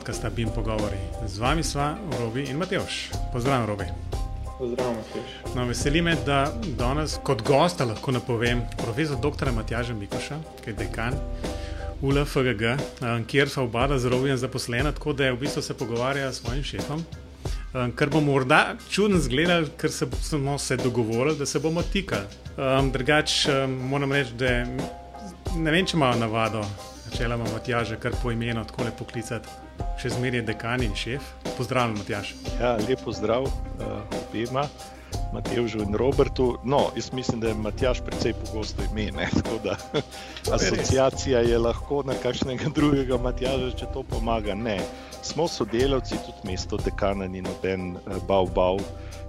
podcasta Bim Pogovori. Z vami sva Robi in Mateoš. Pozdravljen, Robi. Pozdravljen, Mateoš. No, veseli me, da danes kot gosta lahko napovem profesor dr. Matjaža Mikoša, ki je dekan ULFGG, kjer so oba z Robijem zaposlena, tako da je v bistvu se pogovarja s svojim šefom. Um, kar bomo morda čudno zgledali, ker se smo se dogovorili, da se bomo tikali. Um, Drugače um, moram reči, da ne vem, če imajo navado načeloma Matjaža, kar po imenu tako lepo klicati, še zmeraj dekan in šef. Pozdravljen, Matjaž. Ja, lepo zdrav uh, obema, Mateju in Robertu. No, jaz mislim, da je Matjaž precej pogosto ime. Ne? Tako da asociacija je lahko na kakšnega drugega Matjaža, če to pomaga. Ne. Smo sodelavci, tudi mesto dekana ni noben uh, bav bav.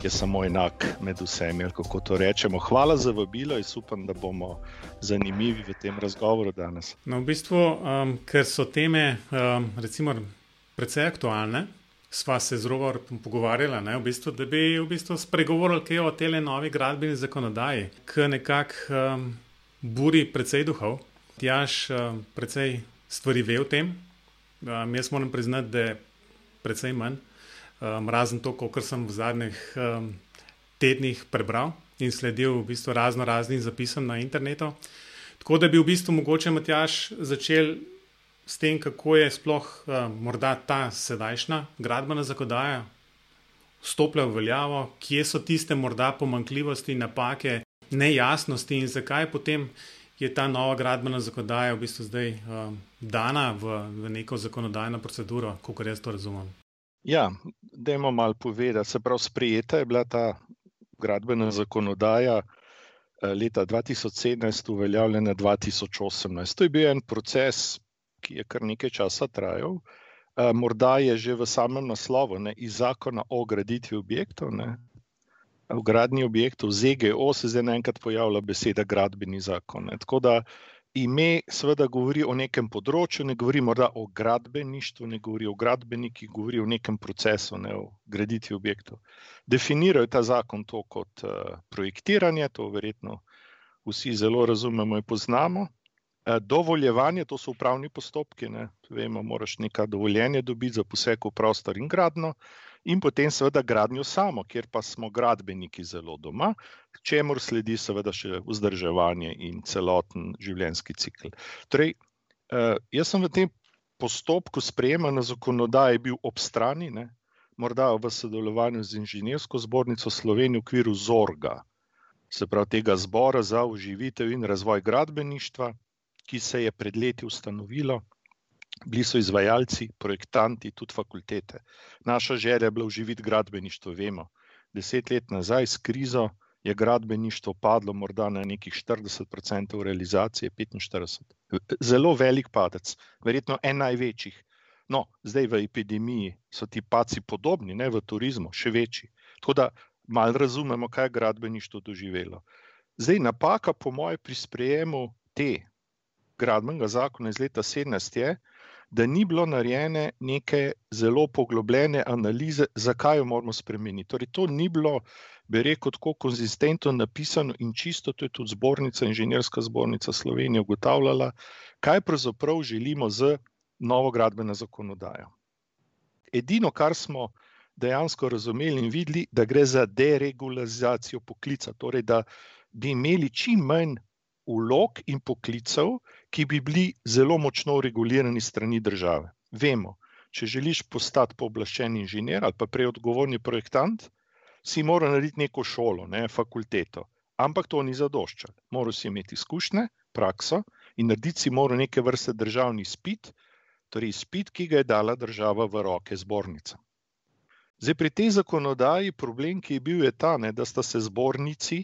Je samo enak med vsemi, kako to rečemo. Hvala za vabilo in upam, da bomo zanimivi v tem razgovoru danes. No, v bistvu, um, ker so teme, um, recimo, precej aktualne, sva se z Rovom pogovarjala, ne, v bistvu, da bi v bistvu spregovorili o tej novi gradbeni zakonodaji, ki nekako um, buri precej duhov. Tjaž um, precej stvari ve o tem. Um, jaz moram priznati, da je precej manj, um, razen to, kar sem v zadnjih um, tednih prebral in sledil v bistvu razno raznim zapisom na internetu. Tako da bi v bistvu mogoče Matjaš začel s tem, kako je sploh uh, morda ta sedajšnja gradbena zakonodaja stopila v veljavo, kje so tiste morda pomankljivosti, napake, nejasnosti in zakaj potem je ta nova gradbena zakonodaja v bistvu zdaj uh, dana v, v neko zakonodajno proceduro, kako jaz to razumem. Ja, da imamo malo povedati. Se pravi, sprejeta je bila ta gradbena zakonodaja eh, leta 2017, uveljavljena 2018. To je bil en proces, ki je kar nekaj časa trajal. Eh, morda je že v samem naslovu ne, iz zakona o graditvi objektov, ne, v gradni objektov, ZGO, se zdaj naenkrat pojavlja beseda gradbeni zakon. Ne. Tako da ime seveda govori o nekem področju, ne govori morda o gradbeništvu, ne govori o gradbenikih, govori o nekem procesu, ne o graditvi objektov. Definirajo ta zakon to kot uh, projektiranje, to verjetno vsi zelo razumemo in poznamo. Uh, dovoljevanje, to so upravni postopki, ne vemo, moraš nekaj dovoljenja dobiti za poseg v prostor in gradno. In potem seveda gradnjo samo, kjer pa smo gradbeniki zelo doma, čemu sledi seveda še vzdrževanje in celoten življenjski cikl. Torej, eh, jaz sem v tem postopku sprejemanja zakonodaje bil ob strani, ne, morda v sodelovanju z Inženirsko zbornico Slovenije v okviru ZORGA, se pravi tega zbora za uživitev in razvoj gradbeništva, ki se je pred leti ustanovilo bili so izvajalci, projektanti, tudi fakultete. Naša želja je bila uživiti gradbeništvo. Vemo, deset let nazaj s krizo je gradbeništvo padlo morda na nekih 40% realizacije, 45%. Zelo velik padec, verjetno en največjih. No, zdaj v epidemiji so ti paci podobni, ne v turizmu, še večji. Tako da malo razumemo, kaj je gradbeništvo doživelo. Zdaj, napaka, po mojem, pri sprejemu te gradbenega zakona iz leta 17 je, da ni bilo narejene neke zelo poglobljene analize, zakaj jo moramo spremeniti. Torej, to ni bilo, bi rekel, tako konzistentno napisano in čisto, to je tudi zbornica, inženirska zbornica Slovenije ugotavljala, kaj pravzaprav želimo z novo gradbeno zakonodajo. Edino, kar smo dejansko razumeli in videli, da gre za deregularizacijo poklica, torej da bi imeli čim manj vlog in poklicev, ki bi bili zelo močno regulirani strani države. Vemo, če želiš postati pooblaščen inženir ali pa prej odgovorni projektant, si mora narediti neko šolo, ne fakulteto. Ampak to ni zadoščalo. Moraš si imeti izkušnje, prakso in narediti si mora neke vrste državni spit, torej spit, ki ga je dala država v roke zbornica. Zdaj, pri tej zakonodaji problem, ki je bil, je ta, ne, da sta se zbornici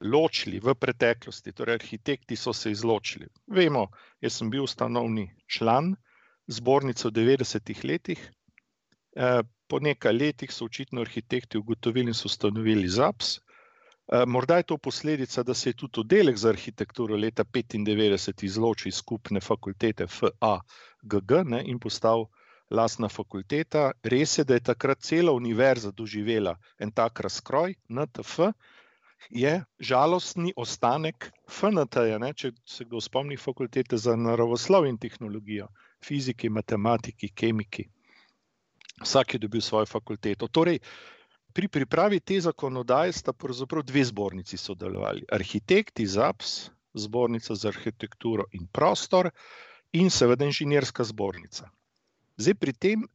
ločili v preteklosti, torej arhitekti so se izločili. Vemo, jaz sem bil ustanovni član zbornice v 90-ih letih. Eh, po nekaj letih so očitno arhitekti ugotovili in so ustanovili ZAPS. Eh, morda je to posledica, da se je tudi oddelek za arhitekturo leta 1995 izločil iz skupne fakultete FAGG ne, in postal lastna fakulteta. Res je, da je takrat cela univerza doživela en tak razkroj, NTF, je žalostni ostanek FNT-ja, če se kdo spomni fakultete za naravoslovje in tehnologijo, fiziki, matematiki, kemiki. Vsak je dobil svojo fakulteto. Torej, pri pripravi te zakonodaje sta pravzaprav dve zbornici sodelovali. Arhitekti ZAPS, zbornica za arhitekturo in prostor, in seveda inženirska zbornica. Zdaj, pri tem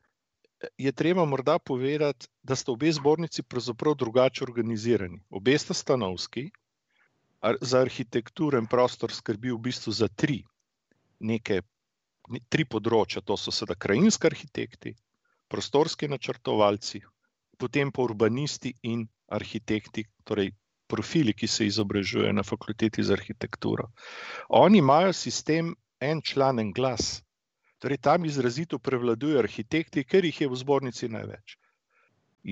je treba morda povedati, da sta obe zbornici pravzaprav drugače organizirani. Obe sta stanovski, za arhitekturo in prostor skrbi v bistvu za tri, neke, tri področja. To so seveda krajinski arhitekti, prostorski načrtovalci, potem pa urbanisti in arhitekti, torej profili, ki se izobražujejo na fakulteti za arhitekturo. Oni imajo sistem en član, en glas. Torej, tam izrazito prevladujejo arhitekti, ker jih je v zbornici največ.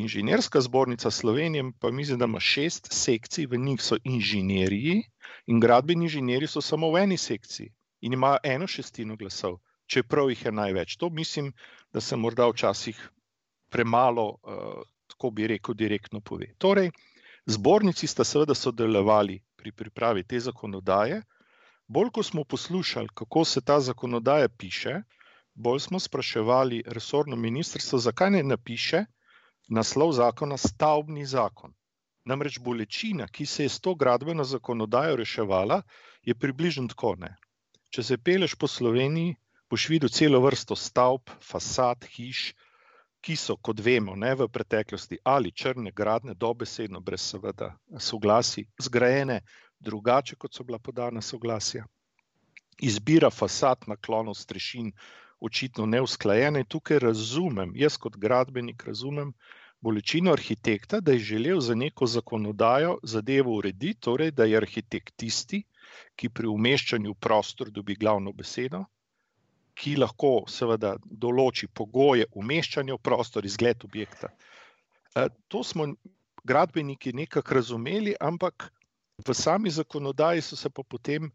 Inženirska zbornica Slovenije pa mislim, da ima šest sekcij, v njih so inženirji in gradbeni inženirji so samo v eni sekciji in imajo eno šestino glasov, čeprav jih je največ. To mislim, da se morda včasih premalo, uh, tako bi rekel, direktno pove. Torej, zbornici sta seveda sodelovali pri pripravi te zakonodaje. Bolj, ko smo poslušali, kako se ta zakonodaja piše, bolj smo spraševali resorno ministrstvo, zakaj ne napiše naslov zakona stavbni zakon. Namreč bolečina, ki se je s to gradbeno zakonodajo reševala, je približno tako. Ne? Če se peleš po Sloveniji, boš videl celo vrsto stavb, fasad, hiš, ki so, kot vemo, ne, v preteklosti ali črne gradne, dobesedno, brez seveda soglasij, zgrajene drugače, kot so bila podana soglasja. Izbira fasad, naklonov, strešin, očitno neusklajena. In tukaj razumem, jaz kot gradbenik razumem bolečino arhitekta, da je želel za neko zakonodajo zadevo urediti, torej da je arhitekt tisti, ki pri umeščanju v prostor dobi glavno besedo, ki lahko seveda določi pogoje umeščanja v prostor, izgled objekta. To smo gradbeniki nekako razumeli, ampak v sami zakonodaji so se pa potem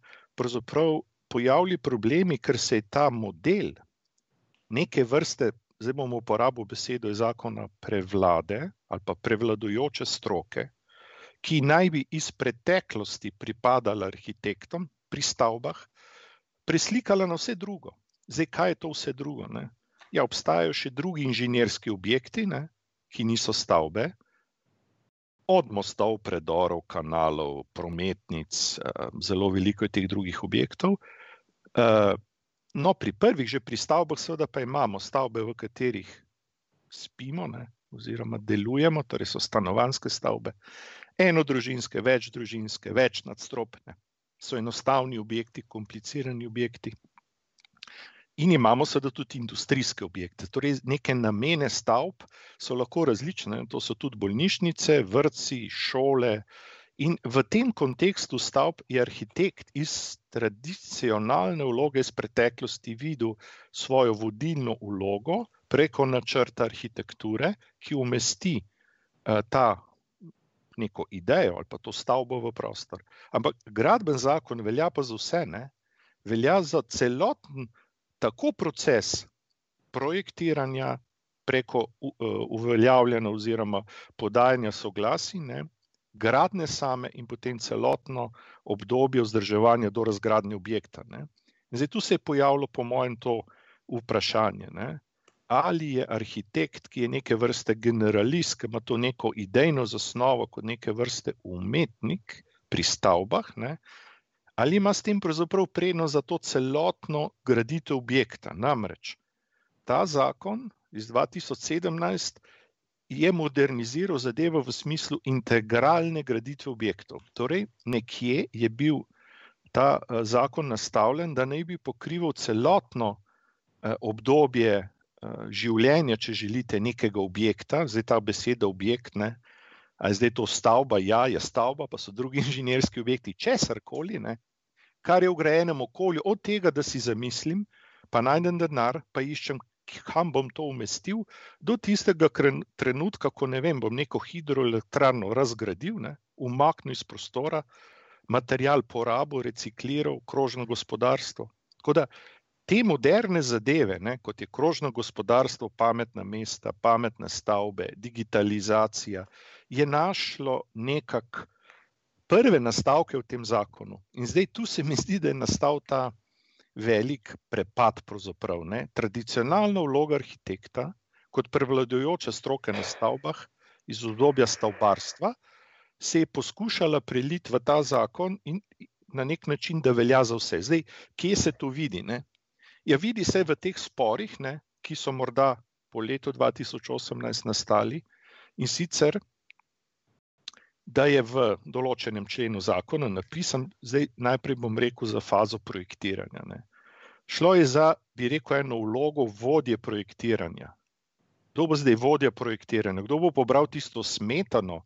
pojavili problemi, ker se je ta model neke vrste, zdaj bomo uporabili besedo iz zakona, prevlade ali pa prevladujoče stroke, ki naj bi iz preteklosti pripadala arhitektom pri stavbah, preslikala na vse drugo. Zdaj, kaj je to vse drugo? Ne? Ja, obstajajo še drugi inženirski objekti, ne? ki niso stavbe. Od mostov, predorov, kanalov, prometnic, eh, zelo veliko je teh drugih objektov. No, pri prvih, že pri stavbah, seveda pa imamo stavbe, v katerih spimo, ne, oziroma delujemo, torej so stanovanske stavbe, enodružinske, večdružinske, večnadstropne, so enostavni objekti, komplicirani objekti. In imamo seveda tudi industrijske objekte, torej neke namene stavb so lahko različne. To so tudi bolnišnice, vrtci, šole, In v tem kontekstu stavb je arhitekt iz tradicionalne vloge iz preteklosti videl svojo vodilno vlogo preko načrta arhitekture, ki umesti uh, ta neko idejo ali pa to stavbo v prostor. Ampak gradben zakon velja pa za vse, ne? velja za celoten tako proces projektiranja preko uh, uveljavljanja oziroma podajanja soglasij, gradne same in potem celotno obdobje vzdrževanja do razgradnje objekta. Ne. Zdaj, tu se je pojavilo, po mojem, to vprašanje. Ne. Ali je arhitekt, ki je neke vrste generalist, ki ima to neko idejno zasnovo, kot neke vrste umetnik pri stavbah, ne, ali ima s tem pravzaprav prednost za to celotno graditev objekta? Namreč ta zakon iz 2017 je moderniziral zadevo v smislu integralne graditve objektov. Torej, nekje je bil ta eh, zakon nastavljen, da naj bi pokrival celotno eh, obdobje eh, življenja, če želite, nekega objekta, zdaj ta beseda objekt. Ne, A je zdaj to stavba? Ja, je stavba, pa so drugi inženirski objekti, česar koli, kar je v grajenem okolju, od tega, da si zamislim, pa najdem denar, pa iščem, kam bom to umestil, do tistega trenutka, ko ne vem, bom neko hidroelektrarno razgradil, ne, umaknil iz prostora, material porabil, recikliral, krožno gospodarstvo. Tako da te moderne zadeve, ne, kot je krožno gospodarstvo, pametna mesta, pametne stavbe, digitalizacija, je našlo nekak prve nastavke v tem zakonu. In zdaj tu se mi zdi, da je nastal ta velik prepad. Tradicionalna vloga arhitekta kot prevladujoče stroke na stavbah iz obdobja stavbarstva se je poskušala preliti v ta zakon in na nek način, da velja za vse. Zdaj, kje se to vidi? Ne? Ja, vidi se v teh sporih, ne, ki so morda po letu 2018 nastali in sicer da je v določenem členu zakona napisan, zdaj najprej bom rekel za fazo projektiranja. Ne. Šlo je za, bi rekel, eno vlogo vodje projektiranja. Kdo bo zdaj vodja projektiranja? Kdo bo pobral tisto smetano,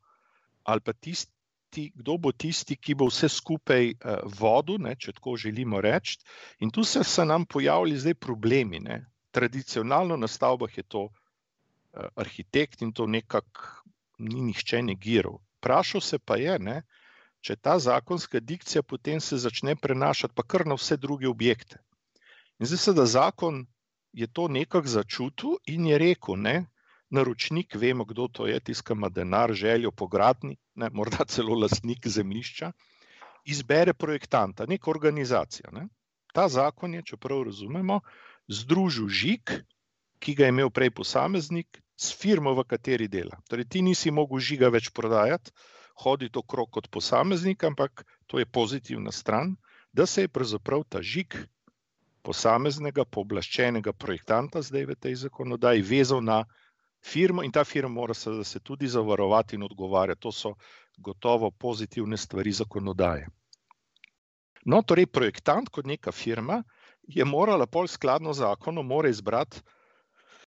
ali pa tisti, kdo bo tisti, ki bo vse skupaj uh, vodil, ne, če tako želimo reči. In tu se, se nam pojavili zdaj problemi. Ne. Tradicionalno na stavbah je to uh, arhitekt in to nekako ni nihče negiral. Vprašal se pa je, ne, če ta zakonska dikcija potem se začne prenašati pa kar na vse druge objekte. In zdaj se da zakon je to nekako začutil in je rekel, ne, naročnik, vemo, kdo to je, tiskama denar, željo po gradni, ne, morda celo lastnik zemlišča, izbere projektanta, neko organizacijo. Ne. Ta zakon je, čeprav razumemo, združil žig, ki ga je imel prej posameznik, s firmo, v kateri dela. Torej, ti nisi mogel žiga več prodajati, hoditi okrog kot posameznik, ampak to je pozitivna stran, da se je pravzaprav ta žig posameznega, pooblaščenega projektanta, zdaj v tej zakonodaji, vezal na firmo in ta firma mora se, se tudi zavarovati in odgovarjati. To so gotovo pozitivne stvari zakonodaje. No, torej, projektant kot neka firma je morala pol skladno z zakonom izbrati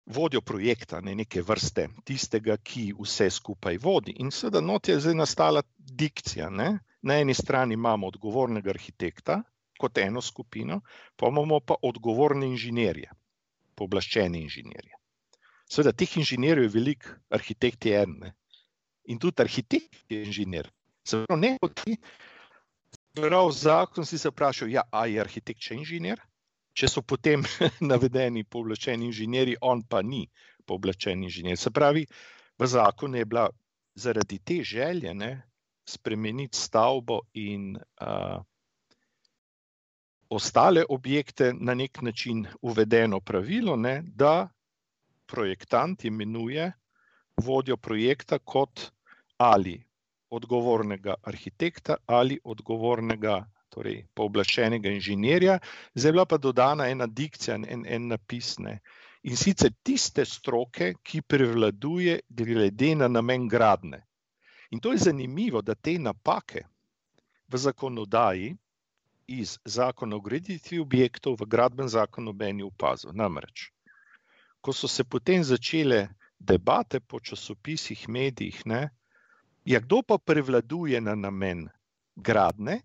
vodjo projekta, ne neke vrste, tistega, ki vse skupaj vodi. In seveda, not je zdaj nastala dikcija. Ne? Na eni strani imamo odgovornega arhitekta kot eno skupino, pa imamo pa odgovorne inženirje, pooblaščene inženirje. Seveda, teh inženirjev je veliko, arhitekt je en. Ne? In tudi arhitekt je inženir. Seveda, ne kot ti. Prav zakon si se vprašal, ja, ali je arhitekt še inženir? če so potem navedeni povlačeni inženirji, on pa ni povlačen inženir. Se pravi, v zakonu je bila zaradi te želje ne, spremeniti stavbo in uh, ostale objekte na nek način uvedeno pravilo, ne, da projektant imenuje vodjo projekta kot ali odgovornega arhitekta ali odgovornega torej pooblaščenega inženirja, zdaj bila pa dodana ena dikcija, en, en napis. Ne. In sicer tiste stroke, ki prevladuje glede na namen gradne. In to je zanimivo, da te napake v zakonodaji iz zakona o graditvi objektov v gradben zakon obeni upazil. Namreč, ko so se potem začele debate po časopisih, medijih, ne, ja, kdo pa prevladuje na namen gradne,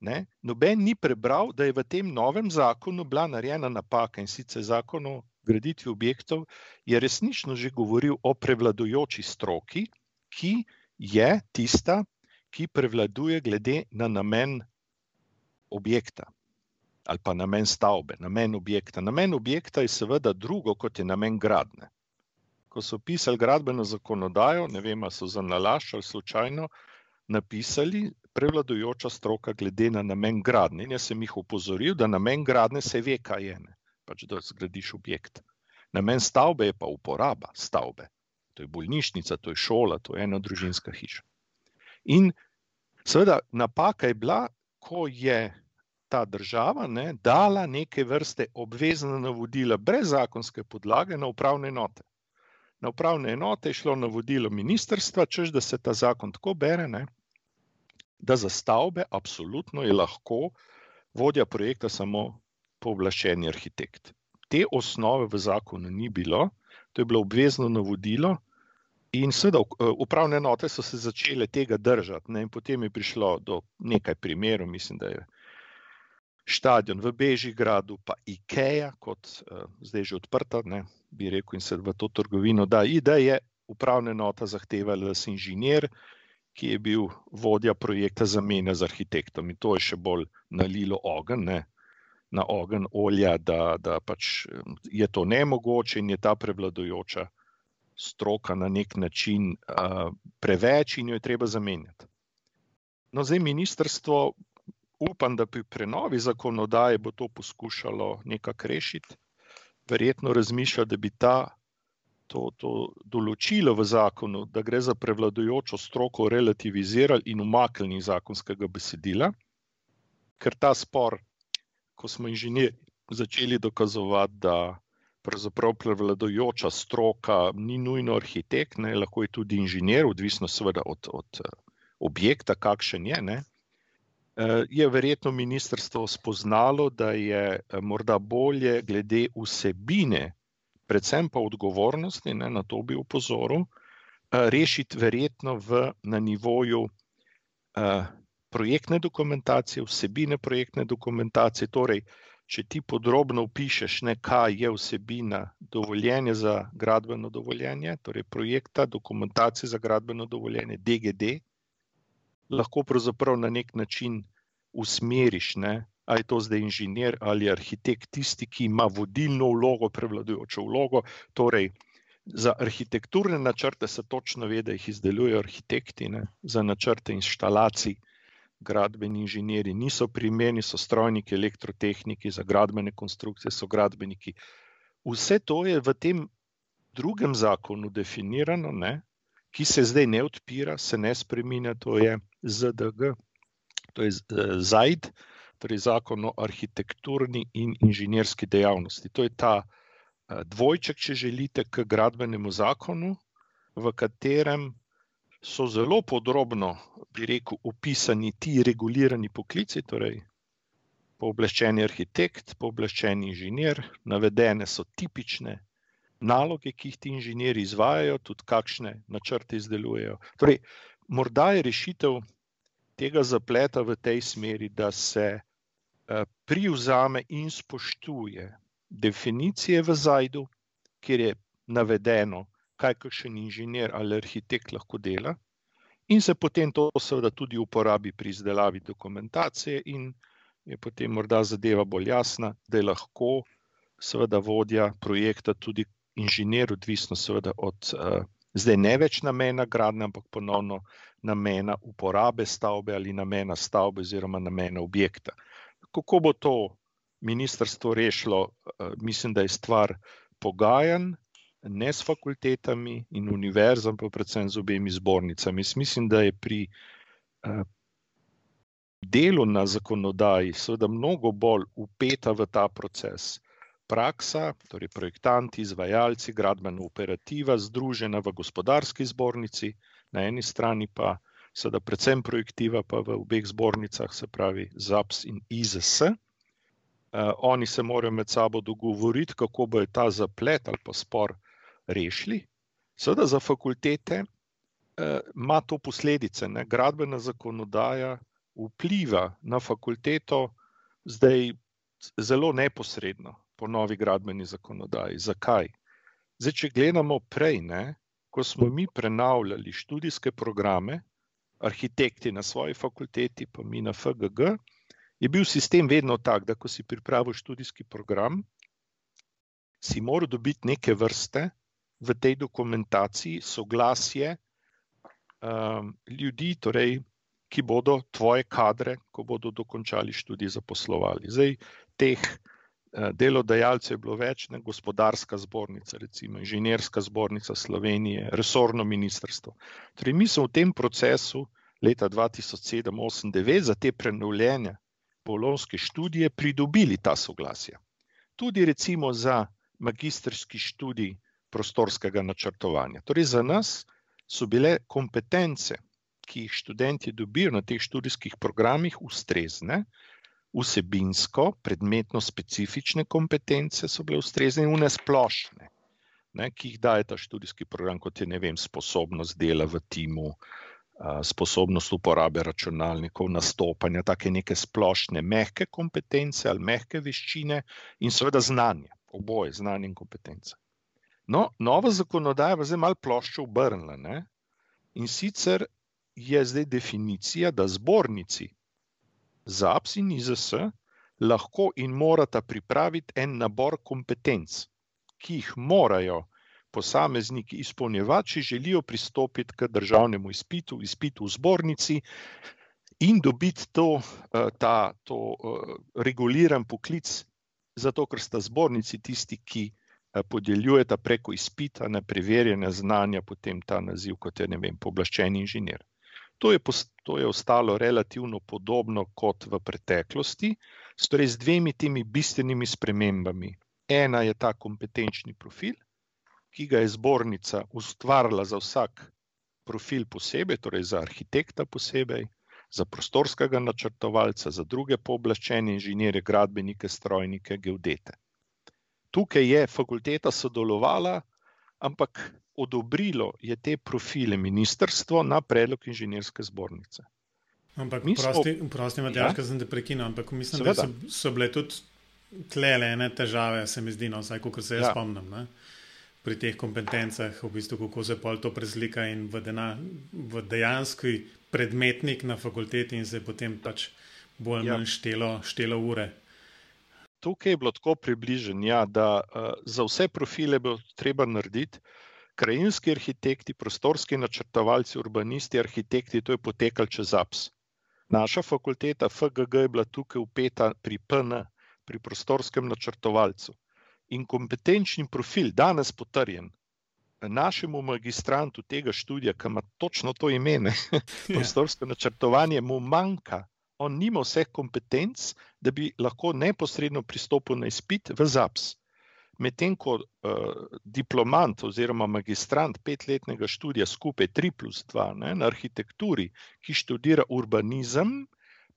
Ne? Noben ni prebral, da je v tem novem zakonu bila narejena napaka in sicer zakon o graditvi objektov je resnično že govoril o prevladujoči stroki, ki je tista, ki prevladuje glede na namen objekta ali pa namen stavbe, namen objekta. Namen objekta je seveda drugo, kot je namen gradne. Ko so pisali gradbeno zakonodajo, ne vem, ali so za nalašč ali slučajno napisali, prevladujoča stroka glede na namen gradnje. In jaz sem jih upozoril, da namen gradnje se ve, kaj je, ne? pač da zgradiš objekt. Namen stavbe je pa uporaba stavbe. To je bolnišnica, to je šola, to je ena družinska hiša. In seveda napaka je bila, ko je ta država ne, dala neke vrste obvezna navodila brez zakonske podlage na upravne enote. Na upravne enote je šlo navodilo ministrstva, čež da se ta zakon tako bere, ne, da za stavbe absolutno je lahko vodja projekta samo pooblaščeni arhitekt. Te osnove v zakonu ni bilo, to je bilo obvezno navodilo. In seveda, upravne enote so se začele tega držati. Ne? Potem je prišlo do nekaj primerov, mislim, da je stadion v Bežigradu, pa IKEA, kot uh, zdaj že odprta, ne? bi rekel, in se v to trgovino da. In da je upravna enota zahtevala, da se inženir ki je bil vodja projekta zamenja z arhitektom. In to je še bolj nalilo ogen, ne? na ogen olja, da, da pač je to nemogoče in je ta prevladujoča stroka na nek način uh, preveč in jo je treba zamenjati. no, zdaj ministrstvo, upam, da pri prenovi zakonodaje bo to poskušalo nekako rešiti. Verjetno razmišlja, da bi ta, to, to določilo v zakonu, da gre za prevladujočo stroko, relativizirali in umaknili iz zakonskega besedila, ker ta spor, ko smo inženirji začeli dokazovati, da pravzaprav prevladujoča stroka ni nujno arhitekt, ne, lahko je tudi inženir, odvisno seveda od, od eh, objekta, kakšen je. Ne. Eh, je verjetno ministrstvo spoznalo, da je eh, morda bolje glede vsebine, predvsem pa odgovornosti, ne, na to bi upozoril, rešiti verjetno v, na nivoju projektne dokumentacije, vsebine projektne dokumentacije, torej če ti podrobno opišeš, ne, kaj je vsebina dovoljenja za gradbeno dovoljenje, torej projekta, dokumentacije za gradbeno dovoljenje, DGD, lahko pravzaprav na nek način usmeriš, ne, ali je to zdaj inženir ali arhitekt, tisti, ki ima vodilno vlogo, prevladujočo vlogo. Torej, za arhitekturne načrte se točno ve, da jih izdelujejo arhitekti, ne, za načrte instalacij gradbeni inženirji niso primerni, so strojniki, elektrotehniki, za gradbene konstrukcije so gradbeniki. Vse to je v tem drugem zakonu definirano, ne, ki se zdaj ne odpira, se ne spremenja, to je ZDG, to je ZAID, torej zakon o arhitekturni in inženirski dejavnosti. To je ta eh, dvojček, če želite, k gradbenemu zakonu, v katerem so zelo podrobno, bi rekel, opisani ti regulirani poklici, torej pooblaščeni arhitekt, pooblaščeni inženir, navedene so tipične naloge, ki jih ti inženirji izvajajo, tudi kakšne načrte izdelujejo. Torej, morda je rešitev tega zapleta v tej smeri, da se eh, privzame in spoštuje definicije v Zajdu, kjer je navedeno, kaj kakšen inženir ali arhitekt lahko dela, in se potem to seveda tudi uporabi pri izdelavi dokumentacije, in je potem morda zadeva bolj jasna, da je lahko seveda vodja projekta tudi inženir, odvisno seveda od uh, zdaj ne več namena gradnje, ampak ponovno namena uporabe stavbe ali namena stavbe oziroma namena objekta. Kako bo to ministrstvo rešilo, uh, mislim, da je stvar pogajanj, ne s fakultetami in univerzami, pa predvsem z obemi zbornicami. Jaz mislim, da je pri uh, delu na zakonodaji seveda mnogo bolj upeta v ta proces praksa, torej projektanti, izvajalci, gradbena operativa, združena v gospodarski zbornici, na eni strani pa seveda predvsem projektiva, pa v obeh zbornicah, se pravi ZAPS in IZS. Uh, oni se morajo med sabo dogovoriti, kako bo ta zaplet ali pa spor uh, rešili. Seveda za fakultete eh, ima to posledice. Ne? Gradbena zakonodaja vpliva na fakulteto zdaj zelo neposredno po novi gradbeni zakonodaji. Zakaj? Zdaj, če gledamo prej, ne? ko smo mi prenavljali študijske programe, arhitekti na svoji fakulteti, pa mi na FGG, je bil sistem vedno tak, da ko si pripravil študijski program, si moral dobiti neke vrste v tej dokumentaciji soglasje um, ljudi, torej, ki bodo tvoje kadre, ko bodo dokončali študij, zaposlovali. Zdaj, teh uh, delodajalcev je bilo več, ne gospodarska zbornica, recimo inženirska zbornica Slovenije, resorno ministrstvo. Torej, mi smo v tem procesu leta 2007-2008 za te prenovljenja bolonske študije pridobili ta soglasja. Tudi recimo za magistrski študij prostorskega načrtovanja. Torej, za nas so bile kompetence, ki jih študenti dobijo na teh študijskih programih, ustrezne, vsebinsko, predmetno specifične kompetence so bile ustrezne in nesplošne, ne, ki jih daje ta študijski program, kot je vem, sposobnost dela v timu. Sposobnost uporabe računalnikov, nastopanja, tako neke splošne, mehke kompetence ali mehke veščine, in seveda znanje, oboje, znanje in kompetence. No, nova zakonodaja je zdaj malo ploščo obrnila. In sicer je zdaj definicija, da zbornici ZAPS in IZS lahko in morata pripraviti en nabor kompetenc, ki jih morajo posamezniki izpolnjevati, če želijo pristopiti k državnemu izpitu, izpitu v zbornici in dobiti to, ta, to reguliran poklic, zato ker sta zbornici tisti, ki podeljujeta preko izpita na preverjene znanja potem ta naziv kot je, ne vem, pooblaščeni inženir. To je, to je ostalo relativno podobno kot v preteklosti, torej z dvemi temi bistvenimi spremembami. Ena je ta kompetenčni profil, ki ga je zbornica ustvarila za vsak profil posebej, torej za arhitekta posebej, za prostorskega načrtovalca, za druge pooblaščene inženirje, gradbenike, strojnike, geodete. Tukaj je fakulteta sodelovala, ampak odobrilo je te profile ministrstvo na predlog inženirske zbornice. Ampak, prosti, prosti Matjaš, ja? sem te prekinil, ampak mislim, Seveda. da so, so bile tudi tlele ene težave, se mi zdi, no, vsaj kot se jaz ja. spomnim. Ne? Pri teh kompetencah, v bistvu, kako se pol to prezlika in v, dena, v dejanski predmetnik na fakulteti, in se potem pač bolj ali ja. manj štelo, štelo ure. Tukaj je bilo tako približeno, ja, da uh, za vse profile bo treba narediti, krajinski arhitekti, prostorski načrtovalci, urbanisti, arhitekti, to je potekalo čez APS. Naša fakulteta FGG je bila tukaj upeta pri PN, pri prostorskem načrtovalcu. In kompetenčni profil, danes potrjen, našemu magistrantu tega študija, ki ima točno to ime, ja. prostorsko načrtovanje, mu manjka. On nima vseh kompetenc, da bi lahko neposredno pristopil na izpit v ZAPS. Medtem ko uh, diplomant oziroma magistrant petletnega študija skupaj 3 plus 2 ne, na arhitekturi, ki študira urbanizem,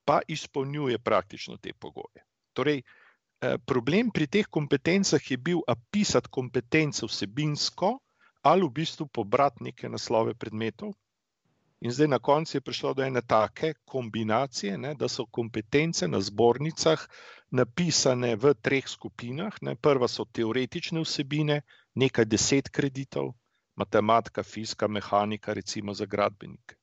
pa izpolnjuje praktično te pogoje. Torej, uh, problem pri teh kompetencah je bil apisati kompetence vsebinsko ali v bistvu pobrati neke naslove predmetov, In zdaj na koncu je prišlo do ene take kombinacije, ne, da so kompetence na zbornicah napisane v treh skupinah. Ne. Prva so teoretične vsebine, nekaj deset kreditov, matematika, fizika, mehanika, recimo za gradbenike.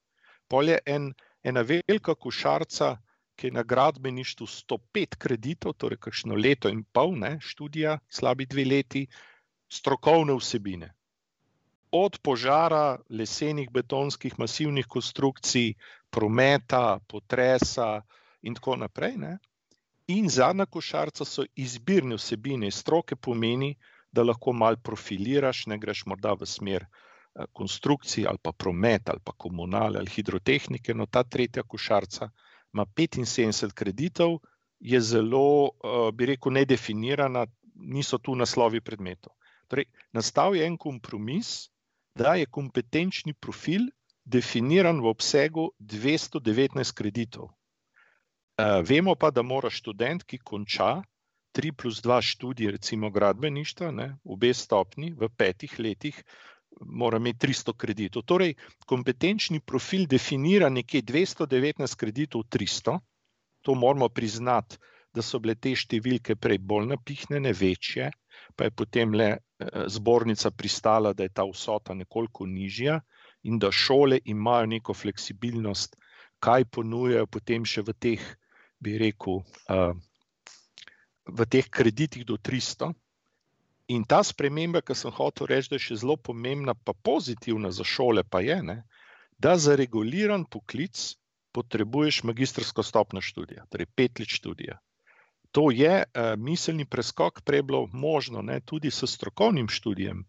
Pol je en, ena velika košarca, ki je na gradbeništvu 105 kreditov, torej kakšno leto in pol, ne, študija, slabi dve leti, strokovne vsebine od požara, lesenih betonskih masivnih konstrukcij, prometa, potresa in tako naprej. Ne? In zadnja košarica so izbirne vsebine, stroke pomeni, da lahko malo profiliraš, ne greš morda v smer eh, konstrukcij ali pa promet ali pa komunale ali hidrotehnike. No, ta tretja košarica ima 75 kreditov, je zelo, eh, bi rekel, nedefinirana, niso tu naslovi predmetov. Torej, nastal je en kompromis, da je kompetenčni profil definiran v obsegu 219 kreditov. Uh, vemo pa, da mora študent, ki konča 3 plus 2 študije, recimo gradbeništva, ne, obe stopni v petih letih, mora imeti 300 kreditov. Torej, kompetenčni profil definira nekje 219 kreditov, 300. To moramo priznati, da so bile te številke prej bolj napihnjene, večje, pa je potem le Eh, zbornica pristala, da je ta vsota nekoliko nižja in da šole imajo neko fleksibilnost, kaj ponujajo potem še v teh, bi rekel, eh, v teh kreditih do 300. In ta sprememba, ki sem hotel reči, da je še zelo pomembna, pa pozitivna za šole, pa je, ne, da za reguliran poklic potrebuješ magistrsko stopno študija, torej pet let študija to je uh, miselni preskok, prej bilo možno ne, tudi s strokovnim študijem,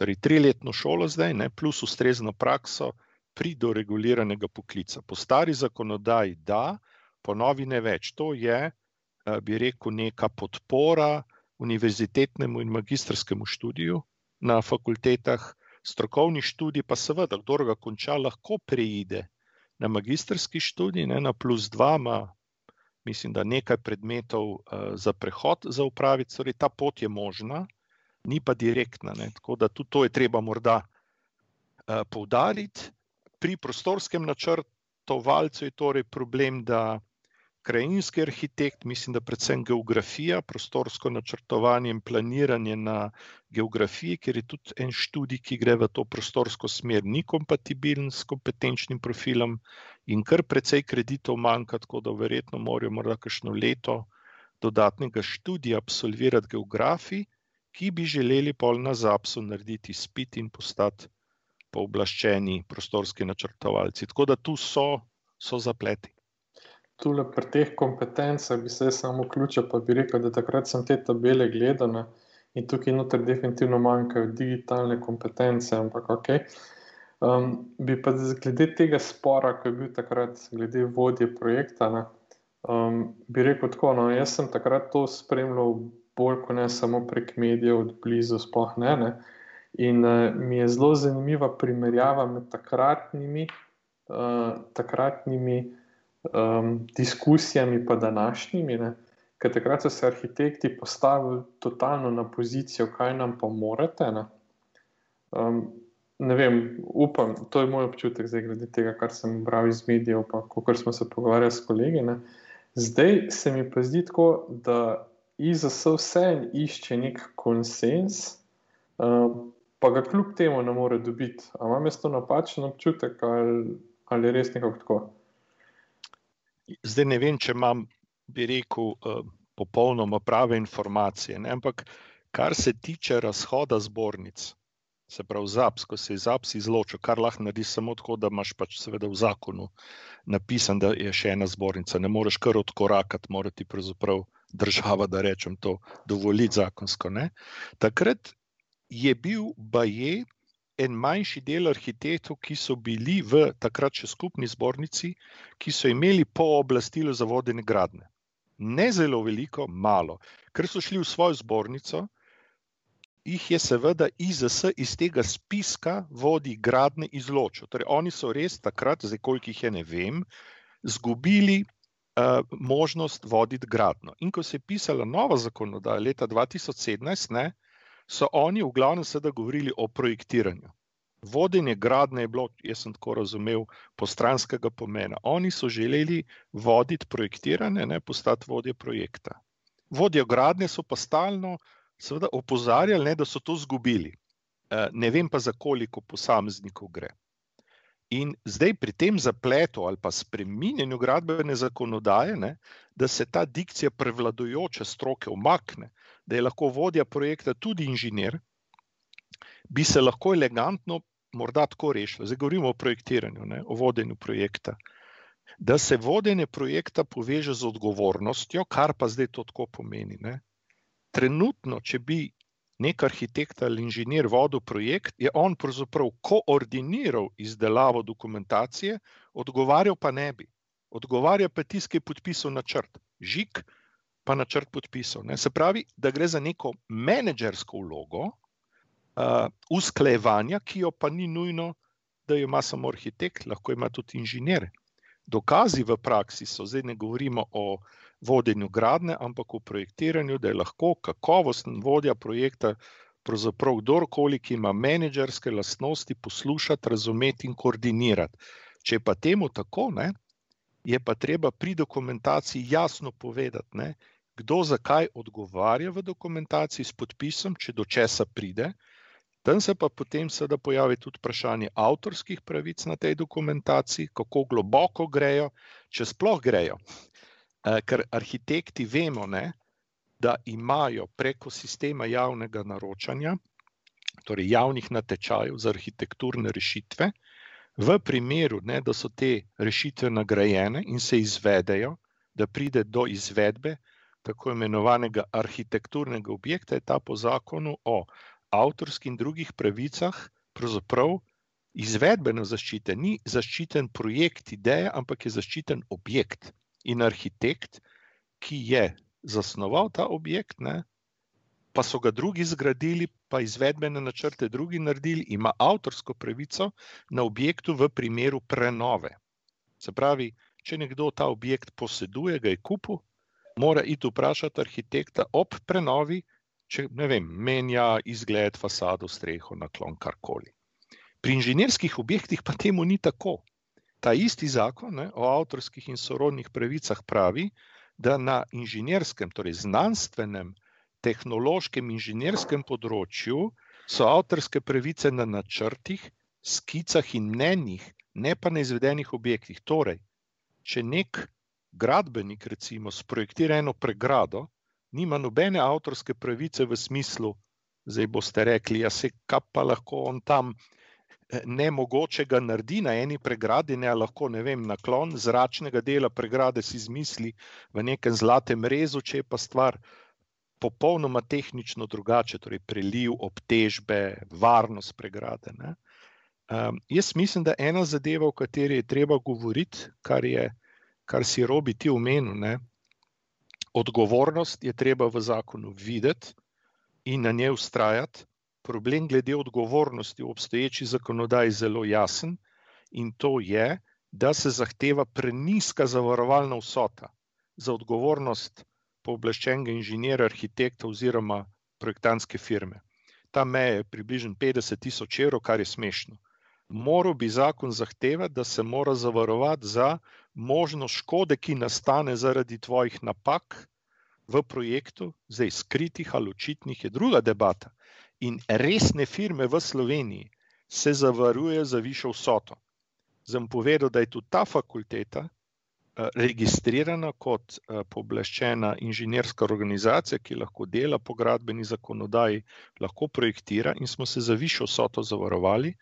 torej triletno šolo zdaj, ne, plus ustrezno prakso pri doreguliranega poklica. Po stari zakonodaji, da, po novi ne več. To je, uh, bi rekel, neka podpora univerzitetnemu in magistrskemu študiju na fakultetah. Strokovni študij, pa seveda, kdo ga konča, lahko preide na magistrski študij, ne, na plus dva, ima mislim, da nekaj predmetov uh, za prehod za upraviti, torej ta pot je možna, ni pa direktna. Ne? Tako da tudi to je treba morda uh, poudariti. Pri prostorskem načrtovalcu je torej problem, da krajinski arhitekt, mislim, da predvsem geografija, prostorsko načrtovanje in planiranje na geografiji, ker je tudi en študij, ki gre v to prostorsko smer, ni kompatibilen s kompetenčnim profilom in kar precej kreditov manjka, tako da verjetno morajo morda kakšno leto dodatnega študija absolvirati geografi, ki bi želeli pol na zapsu narediti spit in postati pooblaščeni prostorski načrtovalci. Tako da tu so, so zapleti. Tule pri teh kompetencah bi se samo vključil, pa bi rekel, da takrat sem te tabele gledal ne, in tukaj noter definitivno manjkajo digitalne kompetence, ampak ok. Um, bi pa glede tega spora, ki je bil takrat glede vodje projekta, ne, um, bi rekel tako, no, jaz sem takrat to spremljal bolj kot ne samo prek medijev, od blizu, sploh ne. ne. In uh, mi je zelo zanimiva primerjava med takratnimi, uh, takratnimi um, diskusijami in današnjimi. Ker takrat so se arhitekti postavili totalno na pozicijo, kaj nam pa morate. Ne. Um, ne vem, upam, to je moj občutek, zdaj glede tega, kar sem bral iz medijev, pa kako smo se pogovarjali s kolegi. Ne. Zdaj se mi pa zdi tako, da IZS vseeno išče nek konsens, um, pa ga kljub temu ne more dobiti. Ali imam jaz to napačen občutek ali, ali res nekako tako? Zdaj ne vem, če imam, bi rekel, uh, popolnoma prave informacije. Ne? Ampak, kar se tiče razhoda zbornic, se pravi, ZAPS, ko se je ZAPS izločil, kar lahko narediš samo tako, da imaš pač seveda v zakonu napisan, da je še ena zbornica. Ne moreš kar odkorakati, mora ti pravzaprav država, da rečem to, dovoliti zakonsko. Ne? Takrat je bil Baje en manjši del arhitektov, ki so bili v takrat še skupni zbornici, ki so imeli pooblastilo za vodene gradne. Ne zelo veliko, malo. Ker so šli v svojo zbornico, jih je seveda IZS iz tega spiska vodi gradne izločil. Torej, oni so res takrat, zdaj koliko jih je, ne vem, zgubili uh, možnost voditi gradno. In ko se je pisala nova zakonodaja leta 2017, ne, so oni v glavnem sedaj govorili o projektiranju. Vodenje gradne je bilo, jaz sem tako razumel, postranskega pomena. Oni so želeli voditi projektiranje, ne postati vodje projekta. Vodje gradne so pa stalno seveda, opozarjali, ne, da so to izgubili. E, ne vem pa, za koliko posameznikov gre. In zdaj pri tem zapletu ali pa spreminjanju gradbene zakonodaje, ne, da se ta dikcija prevladujoče stroke umakne, da je lahko vodja projekta tudi inženir, bi se lahko elegantno morda tako rešilo. Zdaj govorimo o projektiranju, ne, o vodenju projekta. Da se vodenje projekta poveže z odgovornostjo, kar pa zdaj to tako pomeni. Ne. Trenutno, če bi nek arhitekt ali inženir vodil projekt, je on pravzaprav koordiniral izdelavo dokumentacije, odgovarjal pa ne bi. Odgovarja pa tisti, ki je podpisal načrt. Žik, pa načrt podpisal. Ne? Se pravi, da gre za neko menedžersko vlogo uh, usklejevanja, ki jo pa ni nujno, da jo ima samo arhitekt, lahko ima tudi inženir. Dokazi v praksi so, zdaj ne govorimo o vodenju gradne, ampak o projektiranju, da je lahko kakovosten vodja projekta. Pravzaprav kdorkoli, ki ima menedžerske lastnosti, poslušati, razumeti in koordinirati. Če pa temu tako, ne, je pa treba pri dokumentaciji jasno povedati, ne, kdo zakaj odgovarja v dokumentaciji s podpisom, če do česa pride. Tam se pa potem seveda pojavi tudi vprašanje avtorskih pravic na tej dokumentaciji, kako globoko grejo, če sploh grejo. Eh, ker arhitekti vemo, ne, da imajo preko sistema javnega naročanja, torej javnih natečajev za arhitekturne rešitve, v primeru, ne, da so te rešitve nagrajene in se izvedejo, da pride do izvedbe, tako imenovanega arhitekturnega objekta, je ta po zakonu o avtorskih in drugih pravicah pravzaprav izvedbeno zaščiten. Ni zaščiten projekt, ideja, ampak je zaščiten objekt. In arhitekt, ki je zasnoval ta objekt, ne, pa so ga drugi zgradili, pa izvedbene načrte drugi naredili, ima avtorsko pravico na objektu v primeru prenove. Se pravi, če nekdo ta objekt poseduje, ga je kupil, mora iti vprašati arhitekta ob prenovi, če ne vem, menja izgled, fasado, streho, naklon, karkoli. Pri inženirskih objektih pa temu ni tako. Ta isti zakon ne, o avtorskih in sorodnih pravicah pravi, da na inženirskem, torej znanstvenem, tehnološkem inženirskem področju so avtorske pravice na načrtih, skicah in mnenjih, ne pa na izvedenih objektih. Torej, če nek gradbenik, recimo, sprojektira eno pregrado, nima nobene avtorske pravice v smislu, zdaj boste rekli, ja, se kaj pa lahko on tam ne mogoče ga naredi na eni pregradi, ne lahko, ne vem, naklon zračnega dela pregrade si izmisli v nekem zlatem rezu, če je pa stvar popolnoma tehnično drugače, torej preliv, obtežbe, varnost pregrade. Um, jaz mislim, da ena zadeva, o kateri je treba govoriti, kar, je, kar si robi ti omenil, ne, odgovornost je treba v zakonu videti in na njej ustrajati problem glede odgovornosti v obstoječi zakonodaji zelo jasen in to je, da se zahteva preniska zavarovalna vsota za odgovornost pooblaščenega inženirja, arhitekta oziroma projektantske firme. Ta meja je približno 50 tisoč evrov, kar je smešno. Moral bi zakon zahtevati, da se mora zavarovati za možnost škode, ki nastane zaradi tvojih napak v projektu, zdaj skritih ali očitnih, je druga debata in resne firme v Sloveniji se zavarujejo za višjo vsoto. Zem povedal, da je tudi ta fakulteta registrirana kot eh, pooblaščena inženirska organizacija, ki lahko dela po gradbeni zakonodaji, lahko projektira in smo se za višjo vsoto zavarovali,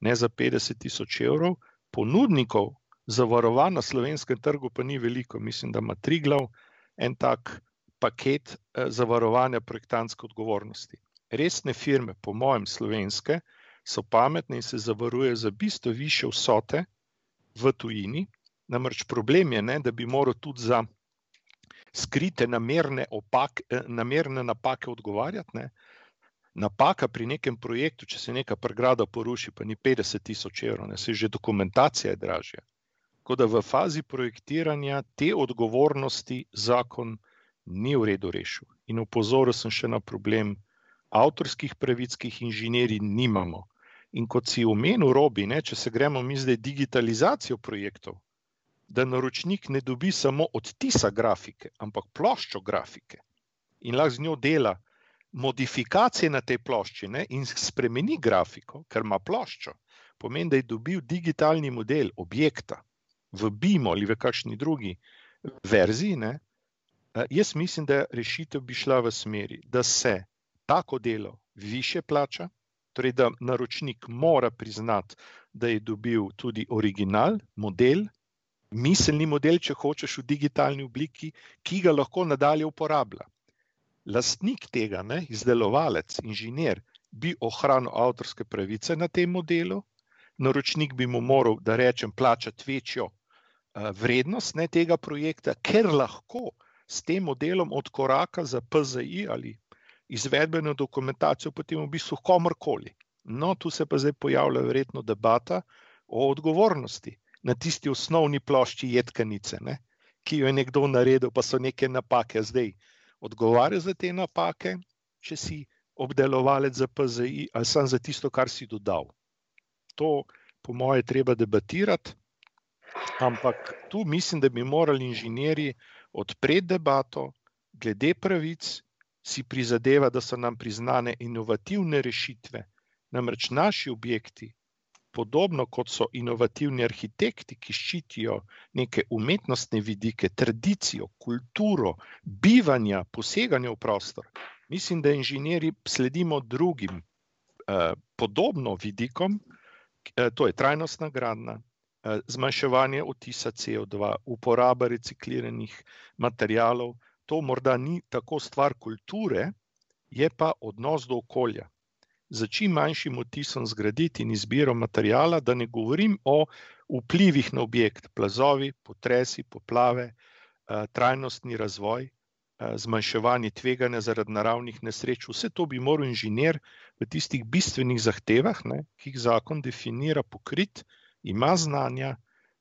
ne za 50 tisoč evrov. Ponudnikov zavarovanja na slovenskem trgu pa ni veliko, mislim, da ima tri glav en tak paket eh, zavarovanja projektantske odgovornosti resne firme, po mojem, slovenske, so pametne in se zavarujejo za bistvo više vsote v tujini. Namreč problem je, ne, da bi moral tudi za skrite namerne, opak, eh, namerne napake odgovarjati. Ne. Napaka pri nekem projektu, če se neka pregrada poruši, pa ni 50 tisoč evrov, ne, se že dokumentacija je dražja. Tako da v fazi projektiranja te odgovornosti zakon ni v redu rešil. In upozoril sem še na problem avtorskih pravic, ki jih inženirji nimamo. In kot si omenil, robi, ne, če se gremo mi zdaj digitalizacijo projektov, da naročnik ne dobi samo odtisa grafike, ampak ploščo grafike in lahko z njo dela modifikacije na tej plošči ne, in spremeni grafiko, ker ima ploščo, pomeni, da je dobil digitalni model objekta v BIM ali v kakšni drugi verziji. Ne, jaz mislim, da rešitev bi šla v smeri, da se tako delo više plača, torej da naročnik mora priznati, da je dobil tudi original, model, miselni model, če hočeš v digitalni obliki, ki ga lahko nadalje uporablja. Lastnik tega, ne, izdelovalec, inženir, bi ohranil avtorske pravice na tem modelu, naročnik bi mu moral, da rečem, plačati večjo uh, vrednost ne, tega projekta, ker lahko s tem modelom odkoraka za PZI ali izvedbeno dokumentacijo potem v bistvu komorkoli. No, tu se pa zdaj pojavlja verjetno debata o odgovornosti na tisti osnovni plošči jedkanice, ne, ki jo je nekdo naredil, pa so neke napake. Zdaj odgovarja za te napake, če si obdelovalec za PZI ali sam za tisto, kar si dodal. To, po moje, treba debatirati. Ampak tu mislim, da bi morali inženirji odpreti debato glede pravic si prizadeva, da so nam priznane inovativne rešitve. Namreč naši objekti, podobno kot so inovativni arhitekti, ki ščitijo neke umetnostne vidike, tradicijo, kulturo, bivanja, poseganja v prostor, mislim, da inženirji sledimo drugim eh, podobno vidikom, eh, to je trajnostna gradna. Eh, zmanjševanje otisa CO2, uporaba recikliranih materijalov, to morda ni tako stvar kulture, je pa odnos do okolja. Za čim manjšim otisom zgraditi in izbiro materijala, da ne govorim o vplivih na objekt, plazovi, potresi, poplave, eh, trajnostni razvoj, eh, zmanjševanje tveganja zaradi naravnih nesreč. Vse to bi moral inženir v tistih bistvenih zahtevah, ne, ki jih zakon definira, pokrit, ima znanja,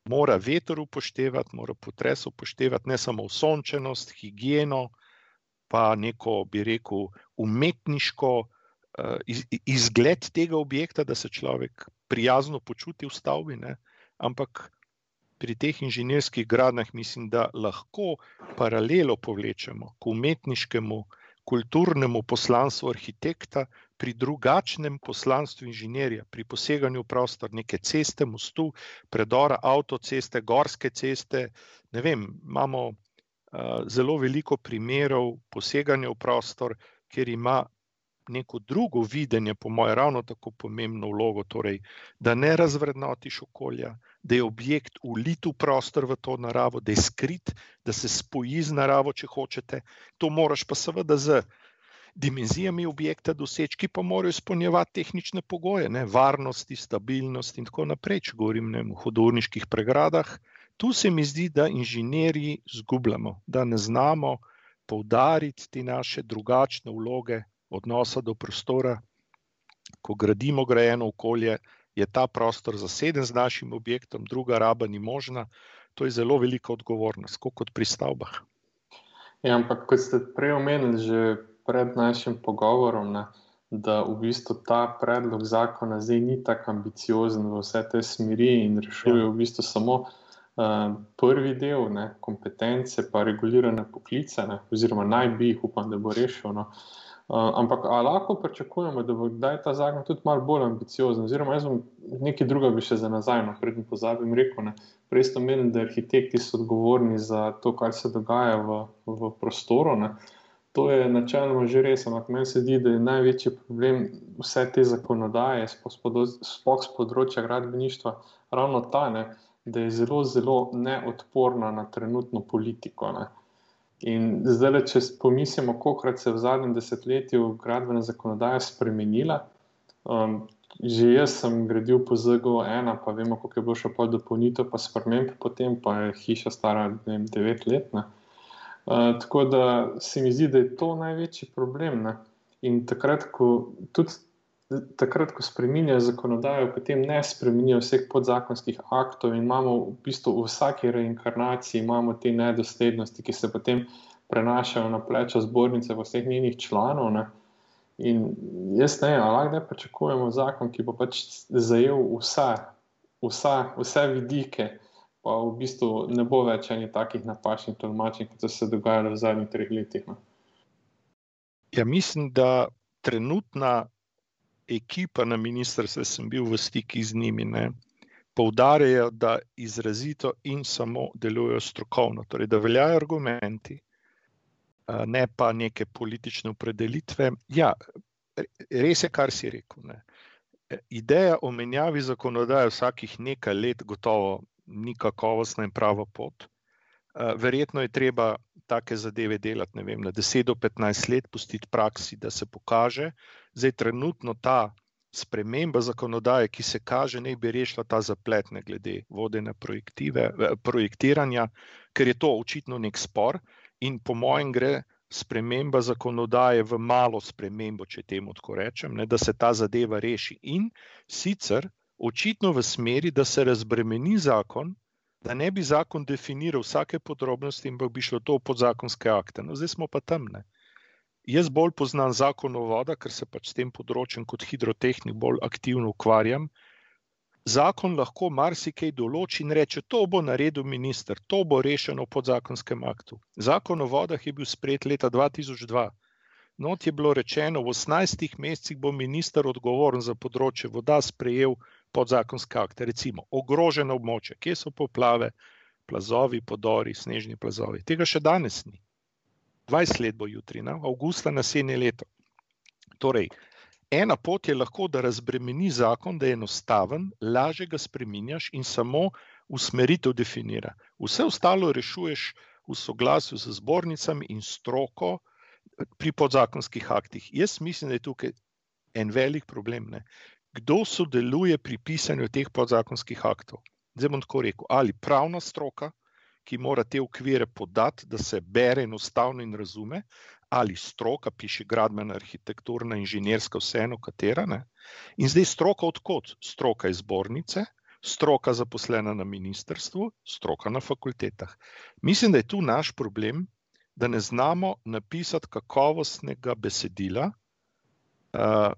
mora veter upoštevati, mora potres upoštevati, ne samo sončenost, higieno, pa neko, bi rekel, umetniško uh, iz, izgled tega objekta, da se človek prijazno počuti v stavbi. Ne? Ampak pri teh inženirskih gradnjah mislim, da lahko paralelo povlečemo k umetniškemu, kulturnemu poslanstvu arhitekta, pri drugačnem poslanstvu inženirja, pri poseganju v prostor, neke ceste, mostu, predora, avtoceste, gorske ceste. Ne vem, imamo uh, zelo veliko primerov poseganja v prostor, kjer ima neko drugo videnje, po mojem, ravno tako pomembno vlogo, torej, da ne razvrednotiš okolja, da je objekt ulit v prostor v to naravo, da je skrit, da se spoji z naravo, če hočete. To moraš pa seveda z dimenzijami objekta doseči, ki pa morajo izpolnjevati tehnične pogoje, ne? varnosti, stabilnost in tako naprej, če govorim ne, o hodovniških pregradah. Tu se mi zdi, da inženirji zgubljamo, da ne znamo poudariti te naše drugačne vloge odnosa do prostora. Ko gradimo grajeno okolje, je ta prostor zaseden z našim objektom, druga raba ni možna. To je zelo velika odgovornost, kot pri stavbah. Ja, ampak kot ste prej omenili, že pred našim pogovorom, ne, da v bistvu ta predlog zakona zdaj ni tako ambiciozen v vse te smeri in rešuje ja. v bistvu samo uh, prvi del, ne, kompetence, pa regulirane poklice, ne, oziroma naj bi jih, upam, da bo rešil. No. Uh, Uh, ampak lahko pričakujemo, da bo ta zakon tudi malo bolj ambiciozen. Oziroma, jaz bom nekaj drugega še za nazaj, no, predtem pozabim rekel. Ne. Prej ste omenili, da arhitekti so odgovorni za to, kar se dogaja v, v prostoru. Ne. To je načeloma že res, ampak meni se zdi, da je največji problem vse te zakonodaje, sploh z področja gradbeništva, ravno ta, ne, da je zelo, zelo neodporna na trenutno politiko. Ne. In zdaj, če pomislimo, koliko se je v zadnjem desetletju gradbena zakonodaja spremenila. Um, že jaz sem gradil po ZGO-1, pa vemo, koliko je bilo še pol dopolnitev, pa sprememb, potem pa je hiša stara 9 let. Uh, tako da se mi zdi, da je to največji problem. Ne? In takrat, ko tudi takrat, ko spremenjajo zakonodajo, potem ne spremenijo vseh podzakonskih aktov in imamo v bistvu v vsaki reinkarnaciji te nedoslednosti, ki se potem prenašajo na pleča zbornice vseh njenih članov. Ne. In jaz ne vem, ali lahko pričakujemo zakon, ki bo pač zajel vse, vse, vse vidike, pa v bistvu ne bo več enih takih napačnih tolmačenj, kot so se dogajale v zadnjih treh letih. No. Ja, mislim, da trenutna ekipa na ministrstvu, sem bil v stiku z njimi, ne, poudarjajo, da izrazito in samo delujejo strokovno, torej da veljajo argumenti, ne pa neke politične opredelitve. Ja, res je, kar si rekel. Ne. Ideja o menjavi zakonodaje vsakih nekaj let, gotovo ni kakovostna in prava pot. Verjetno je treba take zadeve delati vem, na 10 do 15 let, pustiti praksi, da se pokaže. Zdaj, trenutno ta sprememba zakonodaje, ki se kaže, ne bi rešila ta zaplet, ne glede vodene projektiranja, ker je to očitno nek spor. In po mojem, gre sprememba zakonodaje v malo spremembo, če temu tako rečem, ne, da se ta zadeva reši. In sicer očitno v smeri, da se razbremeni zakon da ne bi zakon definiral vsake podrobnosti in bi šlo to v podzakonske akte. No, zdaj smo pa tam. Ne. Jaz bolj poznam zakon o vodah, ker se pač s tem področjem kot hidrotehnik bolj aktivno ukvarjam. Zakon lahko marsikaj določi in reče: To bo naredil minister, to bo rešeno v podzakonskem aktu. Zakon o vodah je bil sprejet leta 2002. Not je bilo rečeno, v 18 mesecih bo minister odgovoren za področje voda sprejel podzakonske akte, recimo ogroženo območje, kje so poplave, plazovi, podori, snežni plazovi. Tega še danes ni. 20 let bo jutri, na avgusta naslednje leto. Torej, ena pot je lahko, da razbremeni zakon, da je enostaven, lažje ga spremenjaš in samo usmeritev definira. Vse ostalo rešuješ v soglasju z zbornicami in stroko pri podzakonskih aktih. Jaz mislim, da je tukaj en velik problem. Ne? Kdo sodeluje pri pisanju teh podzakonskih aktov. Zdaj bom tako rekel, ali pravna stroka, ki mora te okvire podati, da se bere enostavno in razume, ali stroka, piše gradbena, arhitekturna, inženirska, vseeno katera. Ne? In zdaj stroka odkot? Stroka iz zbornice, stroka zaposlena na ministrstvu, stroka na fakultetah. Mislim, da je tu naš problem, da ne znamo napisati kakovostnega besedila, uh,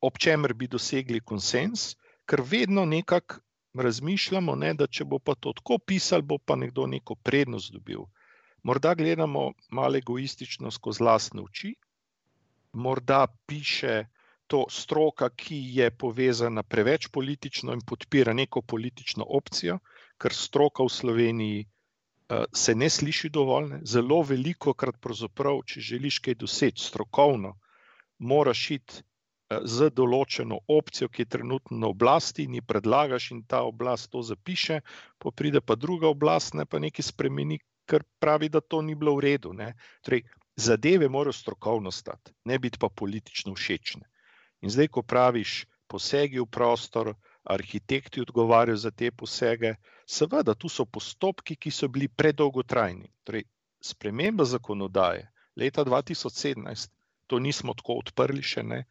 ob čemer bi dosegli konsens, ker vedno nekako razmišljamo, ne, da če bo pa to tako pisal, bo pa nekdo neko prednost dobil. Morda gledamo malo egoistično skozi lastne oči, morda piše to stroka, ki je povezana preveč politično in podpira neko politično opcijo, ker stroka v Sloveniji uh, se ne sliši dovolj. Ne. Zelo veliko krat, če želiš kaj doseči strokovno, moraš iti eh, z določeno opcijo, ki je trenutno na oblasti, in ji predlagaš, in ta oblast to zapiše, pa pride pa druga oblast, ne pa nekaj spremeni, ker pravi, da to ni bilo v redu. Torej, zadeve morajo strokovno stati, ne biti pa politično všečne. In zdaj, ko praviš, posegi v prostor, arhitekti odgovarjajo za te posege, seveda, tu so postopki, ki so bili predolgotrajni. Torej, sprememba zakonodaje leta 2017, to nismo tako odprli še ne.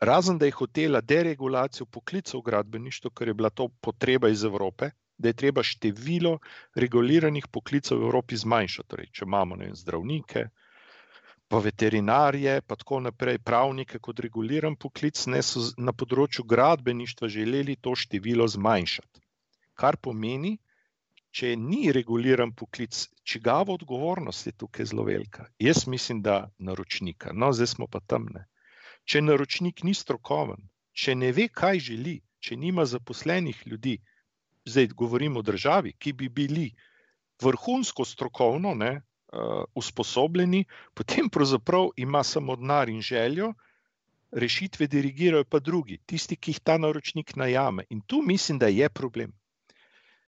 Razen da je hotela deregulacijo poklicov v gradbeništvu, ker je bila to potreba iz Evrope, da je treba število reguliranih poklicev v Evropi zmanjšati. Torej, če imamo vem, zdravnike, pa veterinarje, pa tako naprej, pravnike kot reguliran poklic, ne so na področju gradbeništva želeli to število zmanjšati. Kar pomeni, če ni reguliran poklic, čigava odgovornost je tukaj zelo velika. Jaz mislim, da naročnika, no, zdaj smo pa temne. Če naročnik ni strokoven, če ne ve, kaj želi, če nima zaposlenih ljudi, zdaj govorimo o državi, ki bi bili vrhunsko strokovno, ne, uh, usposobljeni, potem pravzaprav ima samo denar in željo, rešitve dirigirajo pa drugi, tisti, ki jih ta naročnik najame. In tu mislim, da je problem.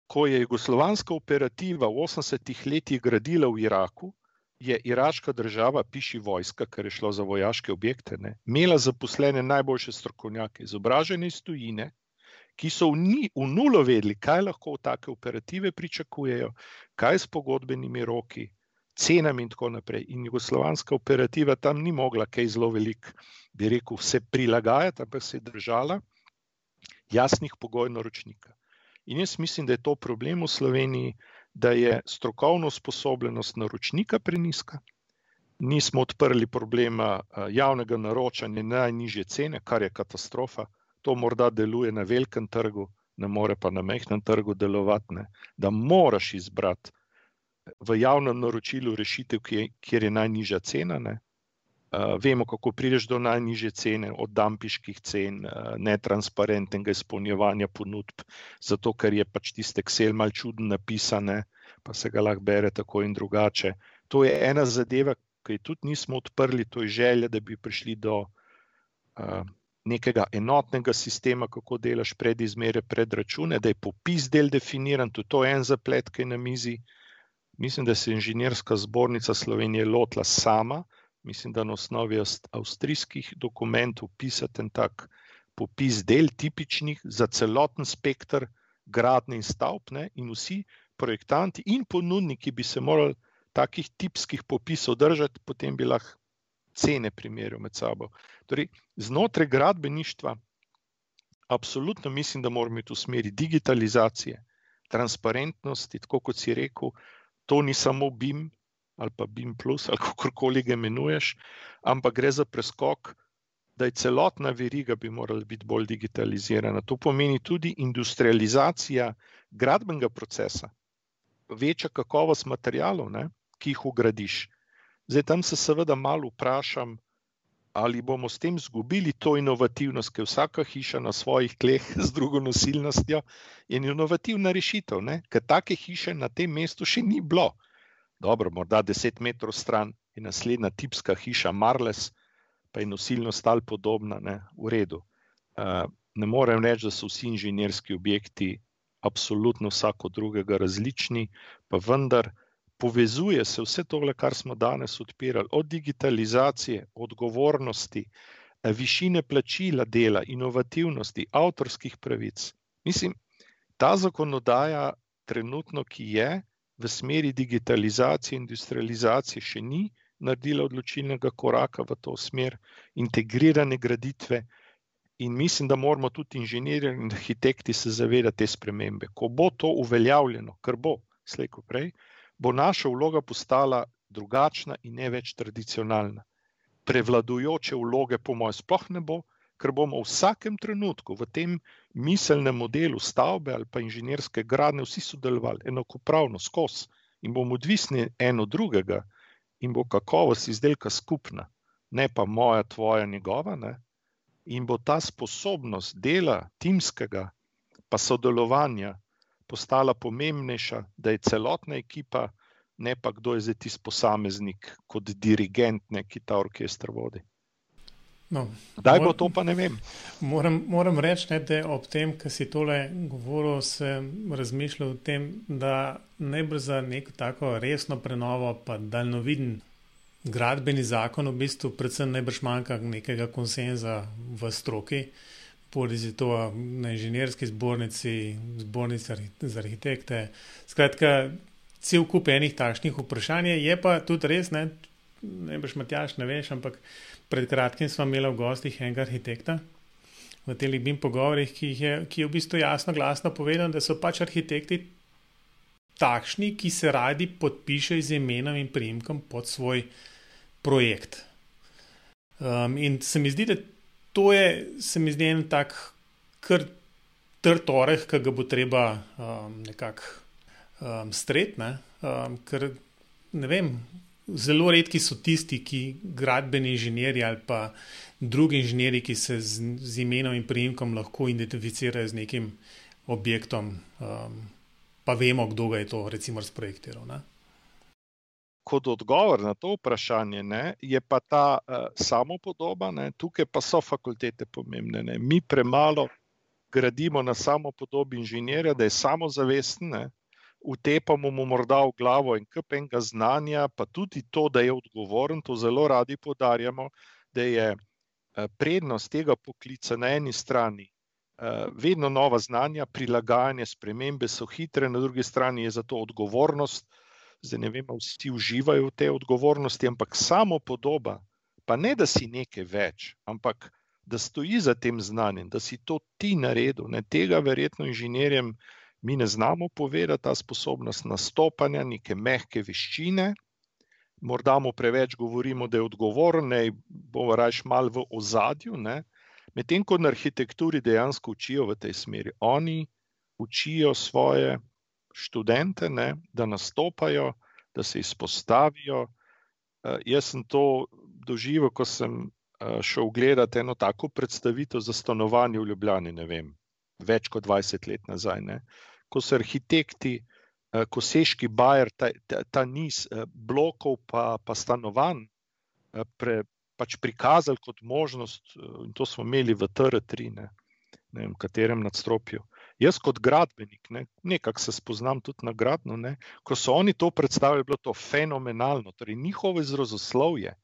Ko je jugoslovanska operativa v 80-ih letih gradila v Iraku, je iraška država, piši vojska, ker je šlo za vojaške objekte, ne, imela zaposlene najboljše strokovnjake, izobražene iz tujine, ki so v, ni, v nulo vedeli, kaj lahko v take operative pričakujejo, kaj s pogodbenimi roki, cenami in tako naprej. In jugoslovanska operativa tam ni mogla kaj zelo veliko, bi rekel, se prilagajati, ampak se je držala jasnih pogojev naročnika. In jaz mislim, da je to problem v Sloveniji, da je strokovno usposobljenost naročnika preniska. Nismo odprli problema javnega naročanja najnižje cene, kar je katastrofa. To morda deluje na velikem trgu, ne more pa na mehkem trgu delovati. Ne. Da moraš izbrati v javnem naročilu rešitev, kjer je najnižja cena. Ne? Uh, vemo, kako prideš do najnižje cene, od dampiških cen, uh, netransparentnega izpolnjevanja ponudb, zato ker je pač tiste Excel mal čudno napisane, pa se ga lahko bere tako in drugače. To je ena zadeva, ki jo tudi nismo odprli, to je želja, da bi prišli do uh, nekega enotnega sistema, kako delaš pred izmere, pred račune, da je popis del definiran, tudi to je en zaplet, ki je na mizi. Uh, Mislim, da se je inženirska zbornica Slovenije lotila sama, mislim, da na osnovi avstrijskih dokumentov pisati en tak popis del tipičnih za celoten spektr gradne in stavbne in vsi projektanti in ponudniki bi se morali takih tipskih popisov držati, potem bi lahko cene primerjali med sabo. Torej, znotraj gradbeništva absolutno mislim, da moramo iti v smeri digitalizacije, transparentnosti, tako kot si rekel, to ni samo BIM ali pa BIM, ali kako koli ga imenuješ, ampak gre za preskok, da je celotna veriga bi morala biti bolj digitalizirana. To pomeni tudi industrializacija gradbenega procesa, večja kakovost materijalov, ne, ki jih ugradiš. Zdaj tam se seveda malo vprašam, ali bomo s tem izgubili to inovativnost, ker vsaka hiša na svojih tleh z drugo nosilnostjo je inovativna rešitev, ker take hiše na tem mestu še ni bilo. Dobro, morda deset metrov stran je naslednja tipska hiša Marles, pa je nosilnost tal podobna, ne? v redu. Ne morem reči, da so vsi inženirski objekti absolutno vsako drugega različni, pa vendar povezuje se vse to, kar smo danes odpirali, od digitalizacije, odgovornosti, višine plačila dela, inovativnosti, avtorskih pravic. Mislim, ta zakonodaja, trenutno, ki je v smeri digitalizacije in industrializacije, še ni naredila odločilnega koraka v to smer, integrirane graditve. In mislim, da moramo tudi inženirji in arhitekti se zavedati te spremembe. Ko bo to uveljavljeno, kar bo, slejko prej, bo naša vloga postala drugačna in ne več tradicionalna. Prevladujoče vloge, po mojem, sploh ne bo, ker bomo v vsakem trenutku v tem miselnem modelu stavbe ali pa inženirske gradnje vsi sodelovali enakopravno skozi in bomo odvisni eno drugega in bo kakovost izdelka skupna, ne pa moja, tvoja, njegova. Ne? In bo ta sposobnost dela, timskega, pa sodelovanja, postala pomembnejša, da je celotna ekipa, ne pa kdo je zdaj tisti posameznik kot dirigent, ne, ki ta orkester vodi. No, Kdaj bo to, pa ne vem. Moram, moram reči, ne, da ob tem, kar si tole govoril, sem razmišljal o tem, da najbrž za neko tako resno prenovo, pa daljnoviden gradbeni zakon, v bistvu, predvsem najbrž manjka nekega konsenza v stroki, podizi to na inženirski zbornici, zbornici za arhitekte. Skratka, cel kup enih takšnih vprašanj je pa tudi res, ne, najbrž Matjaš, ne veš, ampak pred kratkim smo imeli v gostih enega arhitekta v teh libim pogovorih, ki je, ki je v bistvu jasno glasno povedal, da so pač arhitekti takšni, ki se radi podpišejo z imenom in primkom pod svoj projekt. Um, in se mi zdi, da to je, se mi zdi en tak kar trd oreh, ki ga bo treba um, nekako um, stret, ne? um, ker ne vem, zelo redki so tisti, ki gradbeni inženirji ali pa drugi inženirji, ki se z, z imenom in priimkom lahko identificirajo z nekim objektom, um, pa vemo, kdo ga je to recimo sprojektiral. Ne? Kot odgovor na to vprašanje ne, je pa ta uh, samopodoba, ne, tukaj pa so fakultete pomembne. Ne. Mi premalo gradimo na samopodobi inženirja, da je samozavesten, utepamo mu morda v glavo en kup enega znanja, pa tudi to, da je odgovoren, to zelo radi podarjamo, da je eh, prednost tega poklica na eni strani. Eh, vedno nova znanja, prilagajanje, spremembe so hitre, na drugi strani je za to odgovornost. Zdaj ne vem, vsi uživajo v tej odgovornosti, ampak samo podoba, pa ne da si nekaj več, ampak da stoji za tem znanjem, da si to ti naredil. Ne, tega verjetno inženirjem mi ne znamo povedati, ta sposobnost nastopanja, neke mehke veščine. Morda mu preveč govorimo, da je odgovoren, da bo raje malo v ozadju. Medtem ko na arhitekturi dejansko učijo v tej smeri. Oni učijo svoje študente, ne, da nastopajo, da se izpostavijo. Uh, jaz sem to doživel, ko sem uh, šel gledati eno tako predstavitev za stanovanje v Ljubljani, ne vem, več kot 20 let nazaj. Ne. Ko so arhitekti, uh, ko seški Bajer, ta, ta, ta niz uh, blokov, pa, pa stanovanj, uh, pre, pač prikazali kot možnost, in to smo imeli v TR3, ne, ne vem, katerem nadstropju. Jaz, kot gradbenik, ne, nekako se spoznam tudi na gradno. Ne, ko so oni to predstavili, bilo to fenomenalno. Torej, njihovo izrazoslovje,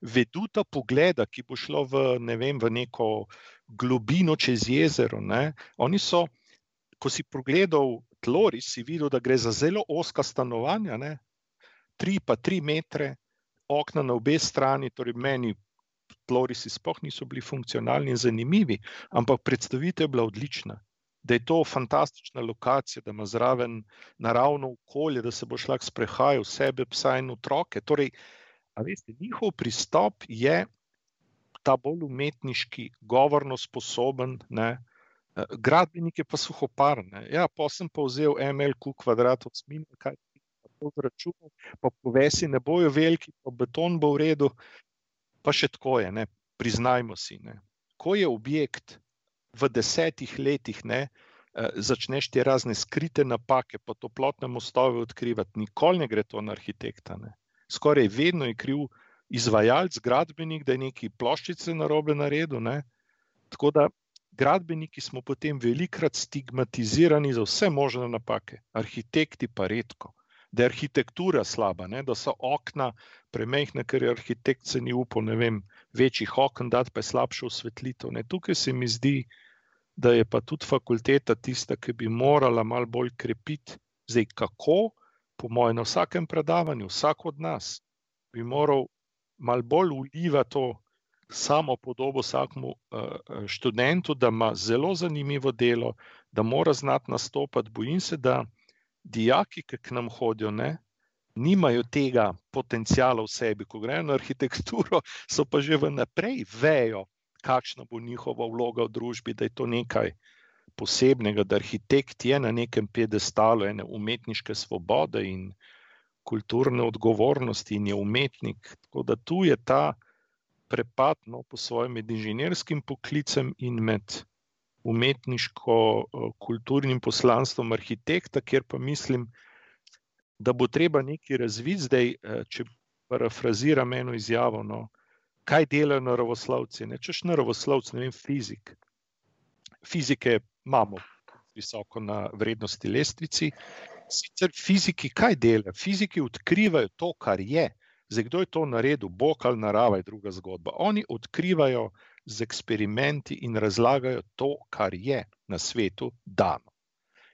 veduta pogleda, ki bo šlo v, ne vem, v neko globino čez jezero. Ne, oni so, ko si pogledal tloris, si videl, da gre za zelo oska stanovanja, ne, tri pa tri metre, okna na obe strani, torej meni. Tlorisi sploh niso bili funkcionalni in zanimivi, ampak predstavitev je bila odlična da je to fantastična lokacija, da ima zraven naravno okolje, da se bo šla sprehajati sebe, psa in otroke. Torej, veste, njihov pristop je ta bolj umetniški, govorno sposoben. Ne? Eh, gradbenike pa suhoparne. Ja, pa sem pa vzel MLQ kvadrat od smina, kaj to zračunal, pa povesi ne bojo veliki, pa beton bo v redu, pa še tako je, ne? priznajmo si. Ne? Ko je objekt v desetih letih ne, eh, začneš te razne skrite napake, pa toplotne mostove odkrivati, nikoli ne gre to na arhitekta. Ne. Skoraj vedno je kriv izvajalec, gradbenik, da je neki ploščice na robe naredil. Ne. Tako da gradbeniki smo potem velikrat stigmatizirani za vse možne napake, arhitekti pa redko. Da je arhitektura slaba, ne? da so okna premehna, ker je arhitekt se ni upal, ne vem, večjih okn dati, pa je slabša osvetlitev. Ne? Tukaj se mi zdi, da je pa tudi fakulteta tista, ki bi morala malo bolj krepiti. Zdaj, kako, po mojem, na vsakem predavanju, vsak od nas bi moral malo bolj ulivati to samo podobo vsakmu uh, študentu, da ima zelo zanimivo delo, da mora znati nastopati. Bojim se, da dijaki, ki k nam hodijo, ne. Nimajo tega potencijala v sebi, ko grejo na arhitekturo, so pa že vnaprej vejo, kakšna bo njihova vloga v družbi, da je to nekaj posebnega, da arhitekt je na nekem pedestalu ene umetniške svobode in kulturne odgovornosti in je umetnik. Tako da tu je ta prepad no, po svojem med inženirskim poklicem in med umetniško-kulturnim poslanstvom arhitekta, kjer pa mislim, da bo treba nekaj razviti zdaj, če parafraziram eno izjavo. No, kaj delajo naravoslovci. Ne? Češ naravoslovci, ne vem, fizik. Fizike imamo visoko na vrednosti lestvici. Sicer fiziki kaj delajo? Fiziki odkrivajo to, kar je. Zdaj, kdo je to naredil, Bog ali narava, je druga zgodba. Oni odkrivajo z eksperimenti in razlagajo to, kar je na svetu dano.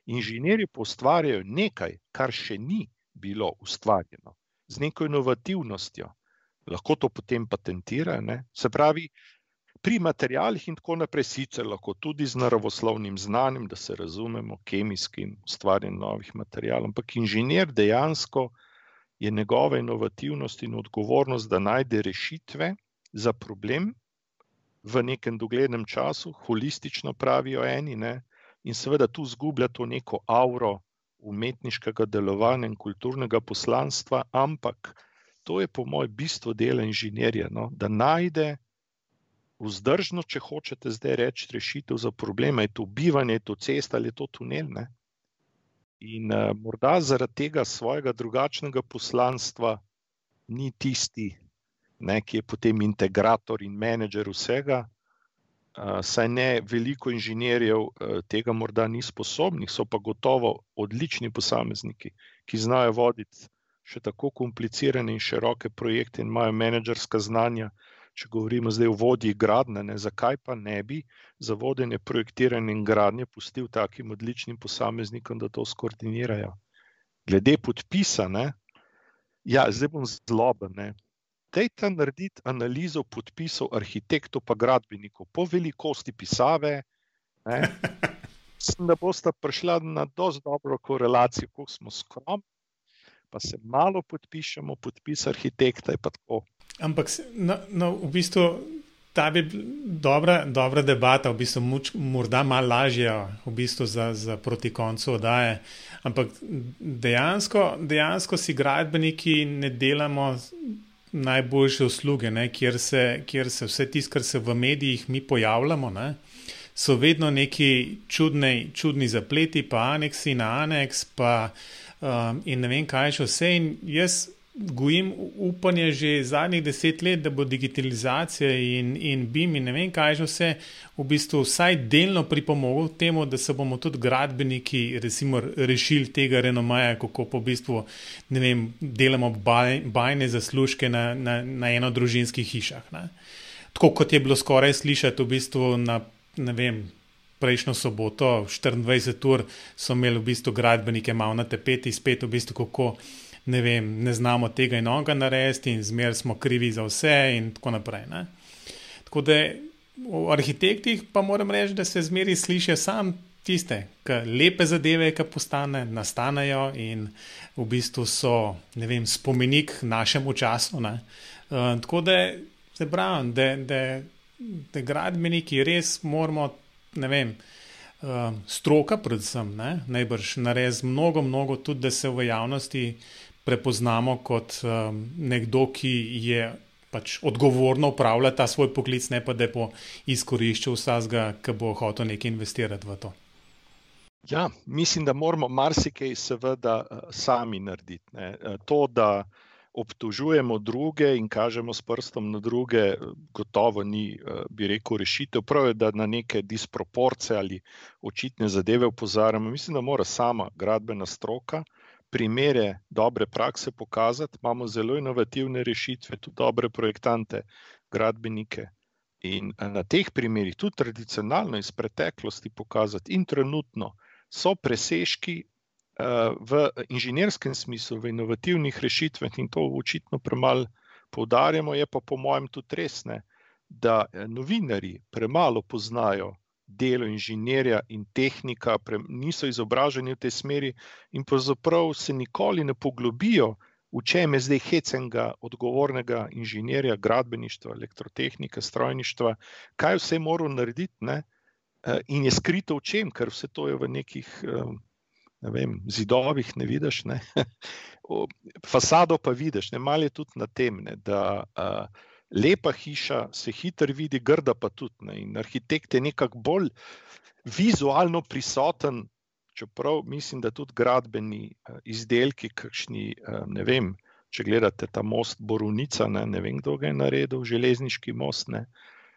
Inženirji pa ustvarjajo nekaj, kar še ni bilo ustvarjeno, z neko inovativnostjo. Lahko to potem patentirajo. Ne? Se pravi, pri materijalih in tako naprej, sicer lahko tudi z naravoslovnim znanjem, da se razumemo, kemijskim ustvarjanjem novih materijalov, ampak inženir dejansko je njegova inovativnost in odgovornost, da najde rešitve za problem v nekem doglednem času, holistično pravijo eni, ne? in seveda tu zgublja to neko auro umetniškega delovanja in kulturnega poslanstva, ampak to je po mojem bistvu dela inženirja, no? da najde vzdržno, če hočete zdaj reči, rešitev za probleme, je to bivanje, je to cesta ali je to tunel. Ne? In uh, morda zaradi tega svojega drugačnega poslanstva ni tisti, ne, ki je potem integrator in menedžer vsega. Uh, saj ne veliko inženirjev uh, tega morda ni sposobnih, so pa gotovo odlični posamezniki, ki znajo voditi še tako komplicirane in široke projekte in imajo menedžerska znanja, uh, če govorimo zdaj o vodji gradnje, ne, zakaj pa ne bi za vodenje projektiranja in gradnje pustil takim odličnim posameznikom, da to skoordinirajo. Glede podpisa, ne, ja, zdaj bom zloben. Dajte narediti analizo podpisov arhitektov in gradbenikov po velikosti pisave. Ne, mislim, da boste prišli na dosti dobro korelacijo, kako smo skromni, pa se malo podpišemo, podpis arhitekta je pa tako. Ampak no, no, v bistvu ta bi bila dobra, dobra debata, v bistvu muč, morda malo lažja v bistvu za, za proti koncu oddaje. Ampak dejansko, dejansko si gradbeniki ne delamo najboljše usluge, ne, kjer, se, kjer se vse tisto, kar se v medijih mi pojavljamo, ne, so vedno neki čudni, čudni zapleti, pa aneksi na aneks, pa um, in ne vem kaj še vse. In jaz gojim upanje že zadnjih deset let, da bo digitalizacija in, in BIM in ne vem kaj že vse v bistvu vsaj delno pripomogel k temu, da se bomo tudi gradbeniki recimo rešili tega renomaja, kako po v bistvu vem, delamo baj, bajne zaslužke na, na, na eno družinskih hišah. Ne. Tako kot je bilo skoraj slišati v bistvu na, ne vem, prejšnjo soboto, 24 ur so imeli v bistvu gradbenike malo na tepeti, spet v bistvu kako ne, vem, ne znamo tega in onoga narediti, in zmer smo krivi za vse, in tako naprej. Ne? Tako da v arhitektih pa moram reči, da se zmeri slišijo sam tiste, ki lepe zadeve, ki postane, nastanejo in v bistvu so vem, spomenik našemu času. Uh, tako da se pravi, da, da, da gradbeniki res moramo, ne vem. Uh, stroka, predvsem, ne, najbrž narediti mnogo, mnogo, tudi da se v javnosti prepoznamo kot um, nekdo, ki je pač odgovorno upravljal ta svoj poklic, ne pa da bo izkoriščal vsega, ki bo hotel nekaj investirati v to. Ja, mislim, da moramo marsikaj seveda uh, sami narediti. Ne. Uh, to, da obtožujemo druge in kažemo s prstom na druge, gotovo ni, uh, bi rekel, rešitev. Prav je, da na neke disproporce ali očitne zadeve upozarjamo. Mislim, da mora sama gradbena stroka primere dobre prakse pokazati, imamo zelo inovativne rešitve, tudi dobre projektante, gradbenike. In eh, na teh primerih, tudi tradicionalno iz preteklosti, pokazati in trenutno so presežki uh, v inženirskem smislu, v inovativnih rešitvah, in to očitno premalo poudarjamo, je pa po mojem tudi resne, da eh, novinari premalo poznajo delo inženirja in tehnika, pre, niso izobraženi v tej smeri, in pravzaprav se nikoli ne poglobijo, v čem je zdaj hecenga odgovornega inženirja, gradbeništva, elektrotehnike, strojništva, kaj vse mora narediti, ne? Eh, in je skrito v čem, ker vse to je v nekih. Eh, ne vem, zidovih ne vidiš, ne? fasado pa vidiš, ne malo je tudi na tem, ne, da uh, lepa hiša se hitro vidi, grda pa tudi. Ne? In arhitekt je nekako bolj vizualno prisoten, čeprav mislim, da tudi gradbeni eh, izdelki, kakšni, eh, ne vem, če gledate ta most Borunica, ne, ne vem, kdo ga je naredil, železniški most. Ne.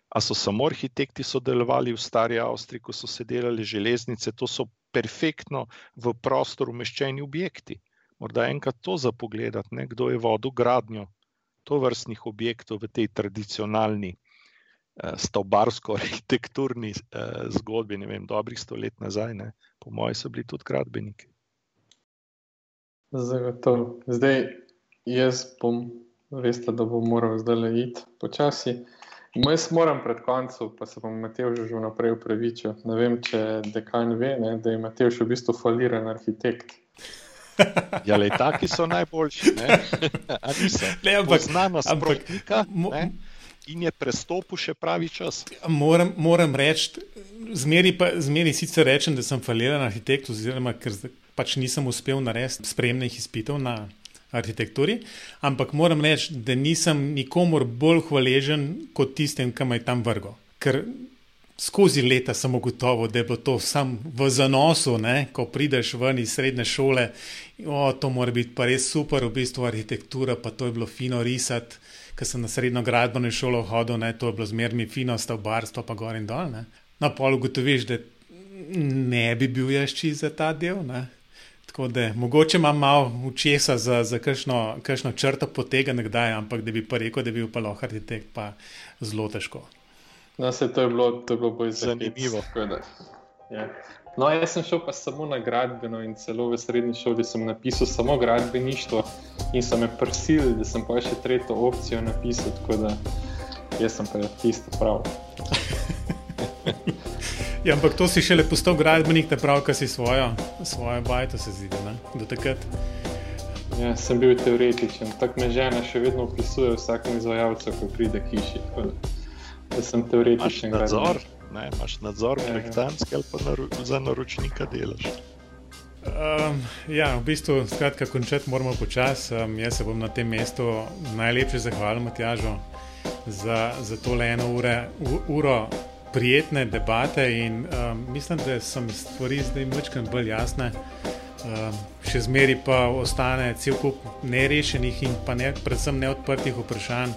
A so samo arhitekti sodelovali v Stari Avstriji, ko so se delali železnice, to so perfektno v prostor umeščeni objekti. Morda enkrat to za pogled, kdo je vodil gradnjo to vrstnih objektov v tej tradicionalni eh, stavbarsko-arhitekturni eh, zgodbi, ne vem, dobrih sto let nazaj, ne. po mojem, so bili tudi gradbeniki. Zagotovo. Zdaj, jaz bom, veste, da bom moral zdaj le iti počasi. Jaz moram pred koncem, pa se bom Matej že vnaprej upravičil. Ne vem, če dekan ve, ne, da je Matej v bistvu faliran arhitekt. Ja, le taki so najboljši. Ne, ne ampak znanost mo, in je prestopil še pravi čas. Moram, moram reči, zmeri, pa, zmeri sicer rečem, da sem faliran arhitekt, oziroma ker pač nisem uspel narediti spremnih izpitev na arhitekturi, ampak moram reči, da nisem nikomor bolj hvaležen kot tistem, ki me je tam vrgo. Ker skozi leta sem ugotovil, da je bilo to sam v zanosu, ne? ko prideš ven iz srednje šole. O, to mora biti pa res super, v bistvu arhitektura, pa to je bilo fino risati. Ker sem na srednjo gradbeno šolo hodil, ne? to je bilo zmerno fino, stavbarstvo pa gor in dol. Ne? Na pol ugotoviš, da ne bi bil jaz čist za ta del. Ne? Tako da mogoče imam malo učesa za, za kakšno črto potega nekdaj, ampak da bi pa rekel, da bi bil pa lahko arhitekt, pa zelo težko. No, se to je bilo, to je bilo bolj zanimivo. Ja. No, jaz sem šel pa samo na gradbeno in celo v srednji šoli sem napisal samo gradbeništvo in so me prosili, da sem pa še tretjo opcijo napisal, tako da jaz sem pa tisto prav. ja, ampak to si šele postal gradbenik, te prav, kar si svojo, svojo bajto se zdi, ne? do takrat. Ja, sem bil teoretičen, tako me žena še vedno opisuje vsakemu izvajalcu, ko pride kiši. Da sem teoretičen. Nadzor, ne, imaš nadzor ja, projektantski ali pa naru, za naročnika delaš. Um, ja, v bistvu, skratka, končati moramo počasi. Um, jaz se bom na tem mestu najlepše zahvalil Matjažu za, za tole eno ure, u, uro prijetne debate in um, mislim, da so mi stvari zdaj mečkam bolj jasne. Um, še zmeri pa ostane cel kup nerešenih in pa ne, predvsem neodprtih vprašanj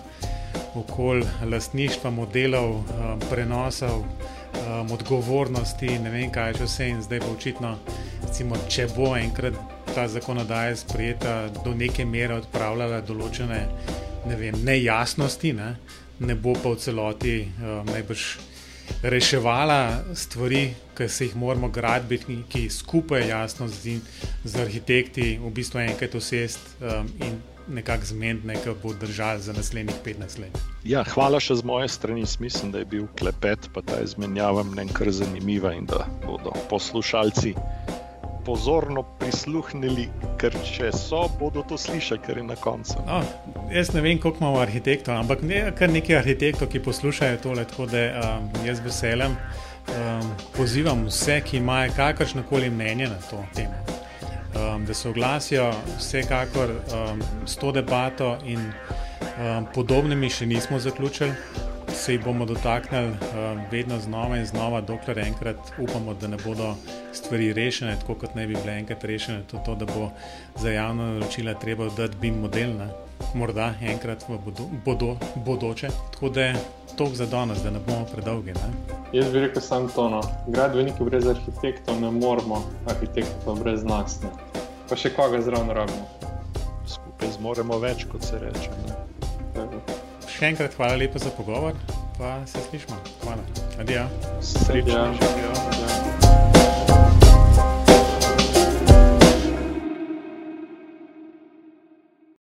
okoli lastništva, modelov, um, prenosov, um, odgovornosti, ne vem kaj že vse. In zdaj bo očitno, recimo, če bo enkrat ta zakonodaja sprejeta, do neke mere odpravljala določene ne vem, nejasnosti, ne? ne bo pa v celoti um, najbrž. Reševala stvari, ki se jih moramo gradbiti, skupaj, jasno, z, z arhitekti, v bistvu enkrat usest um, in nekako zmeniti, nekaj bo držal za naslednjih 15 let. Ja, hvala še z moje strani. Mislim, da je bil klepet, pa ta izmenjava mnen kar zanimiva in da bodo poslušalci pozorno prisluhnili, ker če so, bodo to slišali, ker je na koncu. No, jaz ne vem, koliko imamo arhitektov, ampak ne kar nekaj arhitektov, ki poslušajo tole, tako da um, jaz veselim. Um, pozivam vse, ki imajo kakršno koli mnenje na to temo um, da se oglasijo vsekakor um, s to debato in um, podobnimi še nismo zaključili. Se jih bomo dotaknili um, vedno znova in znova, dokler enkrat upamo, da ne bodo stvari rešene, tako kot ne bi bile enkrat rešene. To, to, da bo za javno naročila treba dati BIM model, ne? morda enkrat v bodo, bodo, bodoče. Tako da je to za danes, da ne bomo predolgi. Ne? Jaz bi rekel samo to. No. Gradbeniki brez arhitektov ne moremo, arhitektov brez nas. Ne pa še koga zraven rabimo. Skupaj zmoremo več, kot se reče. Še enkrat hvala lepa za pogovor, pa se slišmo. Hvala. Adijo. Srečno. Adijo. Adijo.